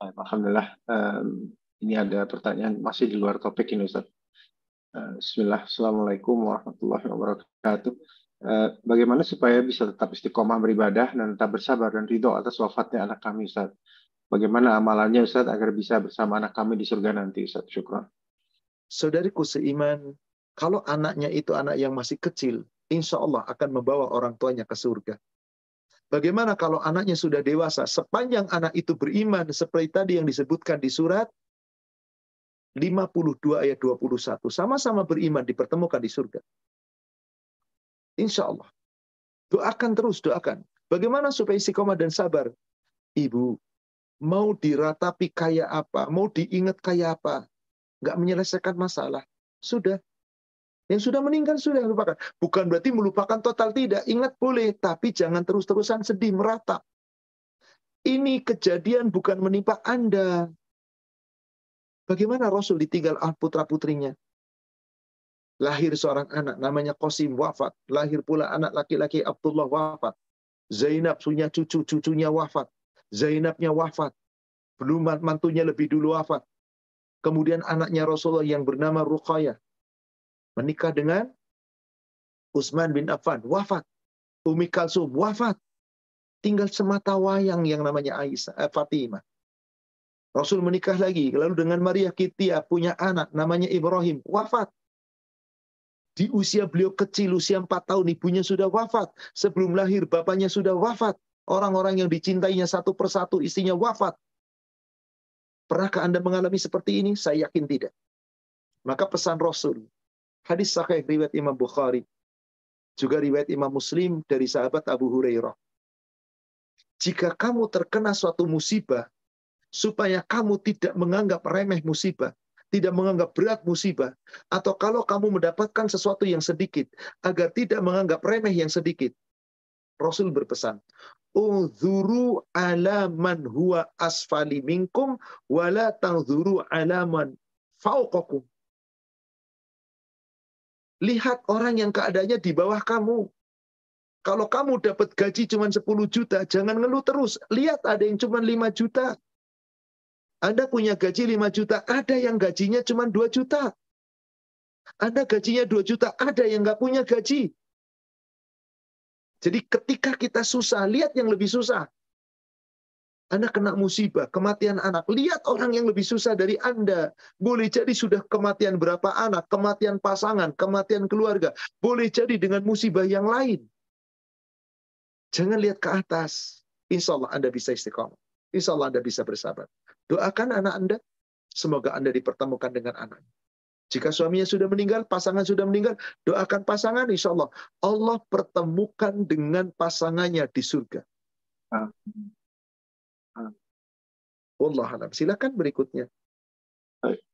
Alhamdulillah. Em, ini ada pertanyaan masih di luar topik ini Ustaz. Eh, Bismillah. Assalamualaikum warahmatullahi wabarakatuh. Eh, bagaimana supaya bisa tetap istiqomah beribadah dan tetap bersabar dan ridho atas wafatnya anak kami Ustaz? Bagaimana amalannya Ustaz agar bisa bersama anak kami di surga nanti Ustaz? Syukran. Saudariku seiman, kalau anaknya itu anak yang masih kecil, insya Allah akan membawa orang tuanya ke surga. Bagaimana kalau anaknya sudah dewasa? Sepanjang anak itu beriman, seperti tadi yang disebutkan di surat 52 ayat 21. Sama-sama beriman dipertemukan di surga. Insya Allah. Doakan terus, doakan. Bagaimana supaya istiqomah dan sabar? Ibu, mau diratapi kayak apa? Mau diingat kayak apa? Nggak menyelesaikan masalah. Sudah. Yang sudah meninggal sudah lupakan. Bukan berarti melupakan total tidak. Ingat boleh, tapi jangan terus-terusan sedih, meratap. Ini kejadian bukan menimpa Anda. Bagaimana Rasul ditinggal ah putra-putrinya? Lahir seorang anak namanya Qasim wafat. Lahir pula anak laki-laki Abdullah wafat. Zainab punya cucu, cucunya wafat. Zainabnya wafat. Belum mantunya lebih dulu wafat. Kemudian anaknya Rasulullah yang bernama Ruqayyah menikah dengan Utsman bin Affan, wafat. Umi Kalsum, wafat. Tinggal semata wayang yang namanya Aisyah, eh, Fatimah. Rasul menikah lagi, lalu dengan Maria Kitia punya anak namanya Ibrahim, wafat. Di usia beliau kecil, usia 4 tahun, ibunya sudah wafat. Sebelum lahir, bapaknya sudah wafat. Orang-orang yang dicintainya satu persatu, istrinya wafat. Pernahkah Anda mengalami seperti ini? Saya yakin tidak. Maka pesan Rasul, hadis sahih riwayat Imam Bukhari, juga riwayat Imam Muslim dari sahabat Abu Hurairah. Jika kamu terkena suatu musibah, supaya kamu tidak menganggap remeh musibah, tidak menganggap berat musibah, atau kalau kamu mendapatkan sesuatu yang sedikit, agar tidak menganggap remeh yang sedikit. Rasul berpesan, Uzuru ala man huwa asfali minkum, wala tangzuru ala man fauqakum. Lihat orang yang keadaannya di bawah kamu. Kalau kamu dapat gaji cuma 10 juta, jangan ngeluh terus. Lihat ada yang cuma 5 juta. Anda punya gaji 5 juta, ada yang gajinya cuma 2 juta. Anda gajinya 2 juta, ada yang nggak punya gaji. Jadi ketika kita susah, lihat yang lebih susah. Anda kena musibah, kematian anak. Lihat orang yang lebih susah dari Anda. Boleh jadi sudah kematian berapa anak, kematian pasangan, kematian keluarga. Boleh jadi dengan musibah yang lain. Jangan lihat ke atas. Insya Allah Anda bisa istiqomah. Insya Allah Anda bisa bersabar. Doakan anak Anda. Semoga Anda dipertemukan dengan anak. Jika suaminya sudah meninggal, pasangan sudah meninggal, doakan pasangan, insya Allah. Allah pertemukan dengan pasangannya di surga. Allah alam. Silakan berikutnya. Baik.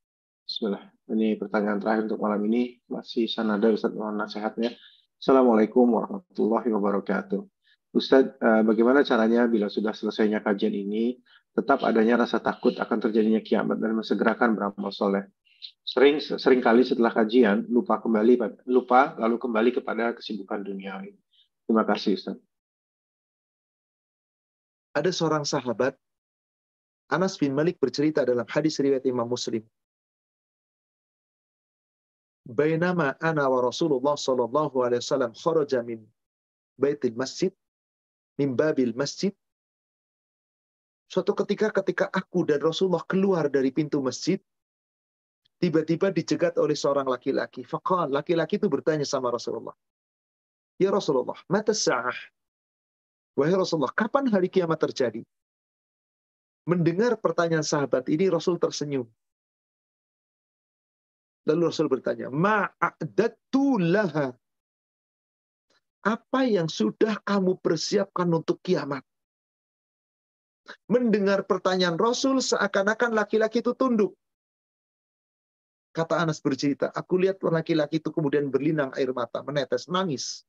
Bismillah. Ini pertanyaan terakhir untuk malam ini. Masih sanada Ustaz mohon nasihatnya. Assalamualaikum warahmatullahi wabarakatuh. Ustadz, eh, bagaimana caranya bila sudah selesainya kajian ini, tetap adanya rasa takut akan terjadinya kiamat dan mensegerakan beramal soleh? Sering sering kali setelah kajian lupa kembali lupa lalu kembali kepada kesibukan dunia. Terima kasih Ustaz. Ada seorang sahabat Anas bin Malik bercerita dalam hadis riwayat Imam Muslim. Bainama ana wa Rasulullah sallallahu alaihi wasallam kharaja min baitil masjid min babil masjid Suatu ketika ketika aku dan Rasulullah keluar dari pintu masjid tiba-tiba dicegat oleh seorang laki-laki. Fakal, laki-laki itu bertanya sama Rasulullah. Ya Rasulullah, mata sa'ah. Wahai Rasulullah, kapan hari kiamat terjadi? Mendengar pertanyaan sahabat ini, Rasul tersenyum. Lalu Rasul bertanya, Ma'adatu laha. Apa yang sudah kamu persiapkan untuk kiamat? Mendengar pertanyaan Rasul, seakan-akan laki-laki itu tunduk. Kata Anas bercerita, aku lihat laki-laki itu kemudian berlinang air mata, menetes, nangis.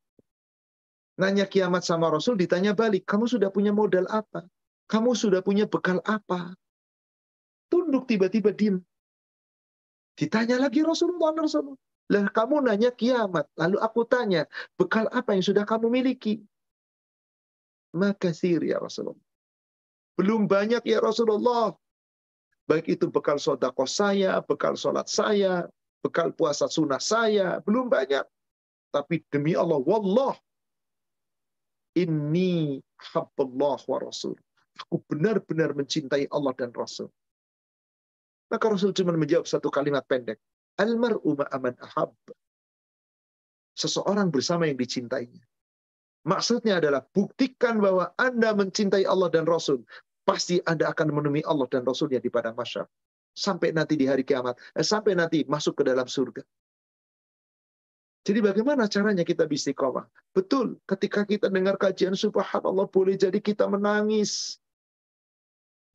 Nanya kiamat sama Rasul, ditanya balik, kamu sudah punya modal apa? Kamu sudah punya bekal apa? Tunduk tiba-tiba diem. Ditanya lagi Rasulullah, Rasulullah. Lah kamu nanya kiamat, lalu aku tanya, bekal apa yang sudah kamu miliki? Maka ya Rasulullah. Belum banyak ya Rasulullah. Baik itu bekal sodako saya, bekal sholat saya, bekal puasa sunnah saya, belum banyak. Tapi demi Allah, wallah, ini habballah wa rasul. Aku benar-benar mencintai Allah dan Rasul. Maka Rasul cuma menjawab satu kalimat pendek. Almar'u ma'aman ahab. Seseorang bersama yang dicintainya. Maksudnya adalah buktikan bahwa Anda mencintai Allah dan Rasul pasti Anda akan menemui Allah dan Rasulnya di padang masyar. Sampai nanti di hari kiamat. Eh, sampai nanti masuk ke dalam surga. Jadi bagaimana caranya kita bisa istiqomah? Betul, ketika kita dengar kajian subhanallah boleh jadi kita menangis.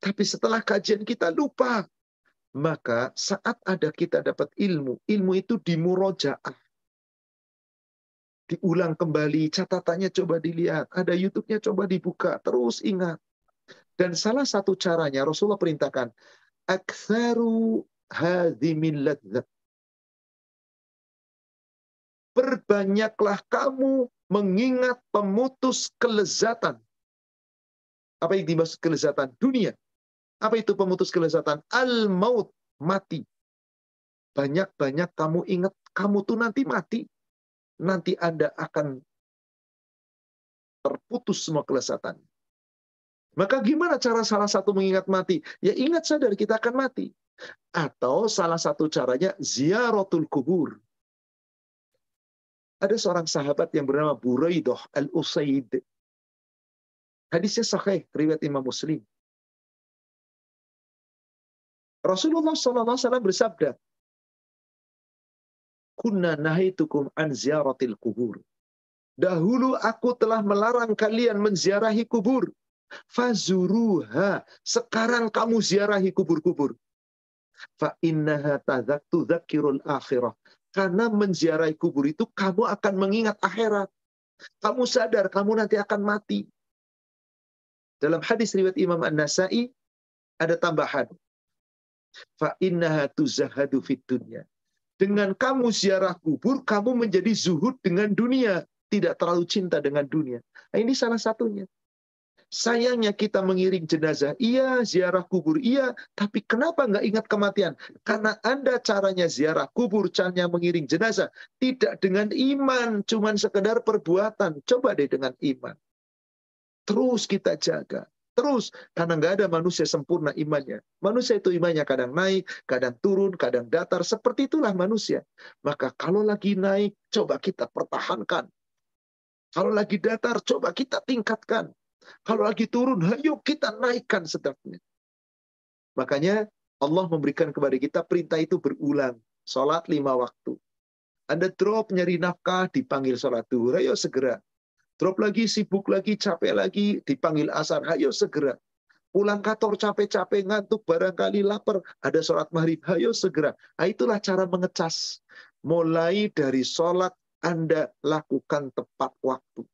Tapi setelah kajian kita lupa. Maka saat ada kita dapat ilmu, ilmu itu dimurojaah. Diulang kembali, catatannya coba dilihat. Ada YouTube-nya coba dibuka, terus ingat. Dan salah satu caranya Rasulullah perintahkan, aktsaru. Perbanyaklah kamu mengingat pemutus kelezatan. Apa yang dimaksud kelezatan? Dunia. Apa itu pemutus kelezatan? Al-maut, mati. Banyak-banyak kamu ingat, kamu tuh nanti mati. Nanti Anda akan terputus semua kelezatan. Maka gimana cara salah satu mengingat mati? Ya ingat sadar kita akan mati. Atau salah satu caranya ziaratul kubur. Ada seorang sahabat yang bernama Buraidah al-Usaid. Hadisnya sahih, riwayat Imam Muslim. Rasulullah SAW bersabda, Kunna nahitukum an ziaratil kubur. Dahulu aku telah melarang kalian menziarahi kubur. Fazuruha. Sekarang kamu ziarahi kubur-kubur. Fa innaha akhirah. Karena menziarahi kubur itu kamu akan mengingat akhirat. Kamu sadar kamu nanti akan mati. Dalam hadis riwayat Imam An-Nasai ada tambahan. Fa innaha tuzahadu. Dengan kamu ziarah kubur, kamu menjadi zuhud dengan dunia. Tidak terlalu cinta dengan dunia. Nah, ini salah satunya. Sayangnya kita mengiring jenazah, iya, ziarah kubur, iya, tapi kenapa nggak ingat kematian? Karena Anda caranya ziarah kubur, caranya mengiring jenazah, tidak dengan iman, cuman sekedar perbuatan. Coba deh dengan iman. Terus kita jaga. Terus, karena nggak ada manusia sempurna imannya. Manusia itu imannya kadang naik, kadang turun, kadang datar. Seperti itulah manusia. Maka kalau lagi naik, coba kita pertahankan. Kalau lagi datar, coba kita tingkatkan. Kalau lagi turun, ayo kita naikkan sedapnya. Makanya Allah memberikan kepada kita perintah itu berulang. Sholat lima waktu. Anda drop nyari nafkah, dipanggil sholat duhur, ayo segera drop lagi, sibuk lagi, capek lagi, dipanggil asar, ayo segera. Pulang kantor capek-capek, ngantuk, barangkali lapar, ada sholat maghrib, ayo segera. Nah, itulah cara mengecas. Mulai dari sholat Anda lakukan tepat waktu.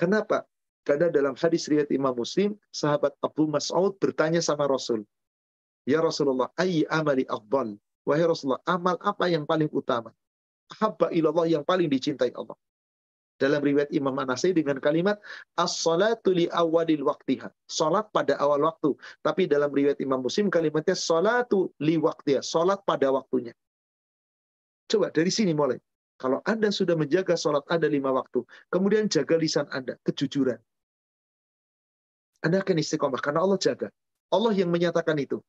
Kenapa? Karena dalam hadis riwayat Imam Muslim, sahabat Abu Mas'ud bertanya sama Rasul, Ya Rasulullah, ayy amali afdal. Wahai Rasulullah, amal apa yang paling utama? Habba ilallah yang paling dicintai Allah dalam riwayat Imam Anasai dengan kalimat as-salatu li awalil waktiha. Salat pada awal waktu. Tapi dalam riwayat Imam Muslim kalimatnya salatu li waktiha. Salat pada waktunya. Coba dari sini mulai. Kalau Anda sudah menjaga salat Anda lima waktu, kemudian jaga lisan Anda, kejujuran. Anda akan istiqomah karena Allah jaga. Allah yang menyatakan itu.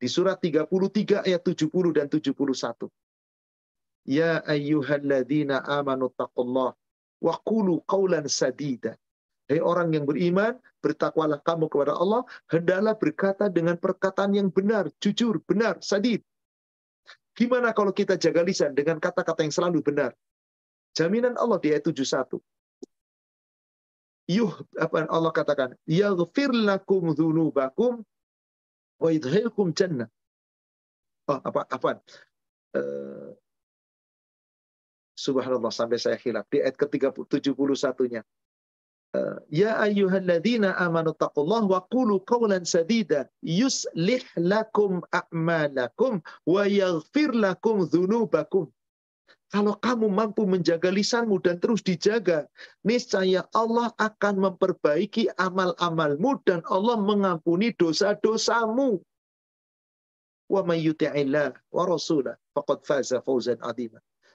Di surat 33 ayat 70 dan 71. Ya ayyuhalladzina amanu taqullah Wakulu kaulan sadida. Hei orang yang beriman, bertakwalah kamu kepada Allah, hendaklah berkata dengan perkataan yang benar, jujur, benar, sadid. Gimana kalau kita jaga lisan dengan kata-kata yang selalu benar? Jaminan Allah di ayat 71. Yuh, apa Allah katakan? Yaghfir lakum dhunubakum wa yudhilkum jannah. Oh, apa, apa? Uh, Subhanallah sampai saya khilaf di ayat ke-71-nya. Eh, ya ayyuhalladzina amanu taqullaha wa qulu qawlan sadida yuslih lakum a'malakum wa yaghfir lakum dzunubakum. Kalau kamu mampu menjaga lisanmu dan terus dijaga, niscaya Allah akan memperbaiki amal-amalmu dan Allah mengampuni dosa-dosamu. Wa may yuti'illah wa rasulah faqad faza fawzan.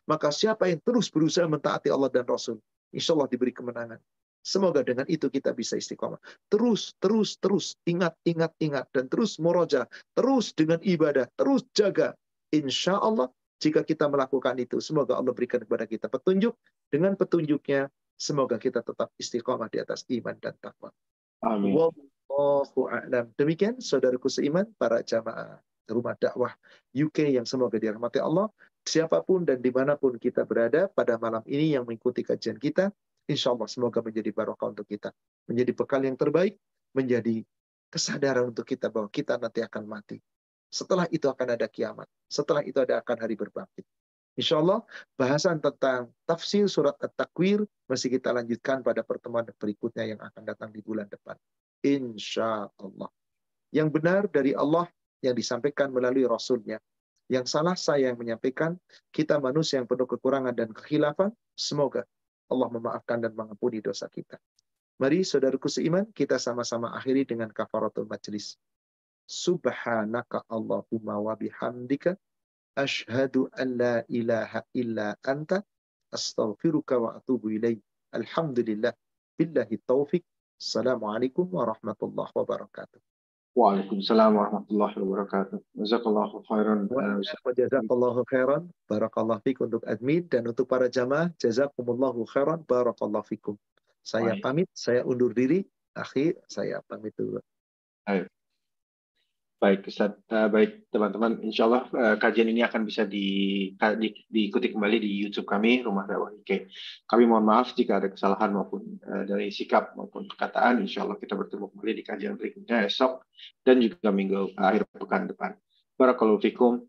Maka siapa yang terus berusaha mentaati Allah dan Rasul, insya Allah diberi kemenangan. Semoga dengan itu kita bisa istiqomah. Terus, terus, terus. Ingat, ingat, ingat. Dan terus moroja. Terus dengan ibadah. Terus jaga. Insya Allah, jika kita melakukan itu, semoga Allah berikan kepada kita petunjuk. Dengan petunjuknya, semoga kita tetap istiqomah di atas iman dan takwa. Amin. Wallahu a'lam. Demikian, saudaraku seiman, para jamaah rumah dakwah UK yang semoga dirahmati Allah siapa pun dan di mana pun kita berada pada malam ini yang mengikuti kajian kita, insya Allah semoga menjadi barokah untuk kita. Menjadi bekal yang terbaik, menjadi kesadaran untuk kita bahwa kita nanti akan mati. Setelah itu akan ada kiamat. Setelah itu ada akan hari berbangkit. Insya Allah bahasan tentang tafsir surat At-Takwir masih kita lanjutkan pada pertemuan berikutnya yang akan datang di bulan depan. Insya Allah. Yang benar dari Allah yang disampaikan melalui Rasulnya yang salah saya yang menyampaikan, kita manusia yang penuh kekurangan dan kekhilafan, semoga Allah memaafkan dan mengampuni dosa kita. Mari saudaraku seiman, kita sama-sama akhiri dengan kafaratul majlis. Subhanaka Allahumma wa bihamdika ashhadu an la ilaha illa anta astaghfiruka wa atubu ilaih. Alhamdulillah billahi taufik. Assalamualaikum warahmatullahi wabarakatuh. Waalaikumsalam warahmatullahi wabarakatuh. Jazakallahu khairan. Jazakallahu khairan. Barakallahu fikum untuk admin dan untuk para jamaah. Jazakumullahu khairan. Barakallahu fikum. Saya pamit, saya undur diri. Akhir, saya pamit dulu. Ayo. Baik, Ustaz. Uh, baik, teman-teman. Insya Allah uh, kajian ini akan bisa di, di, diikuti kembali di YouTube kami, Rumah Dakwah IK. Kami mohon maaf jika ada kesalahan maupun uh, dari sikap maupun perkataan. Insya Allah kita bertemu kembali di kajian berikutnya esok dan juga minggu akhir pekan depan. Barakallahu fikum.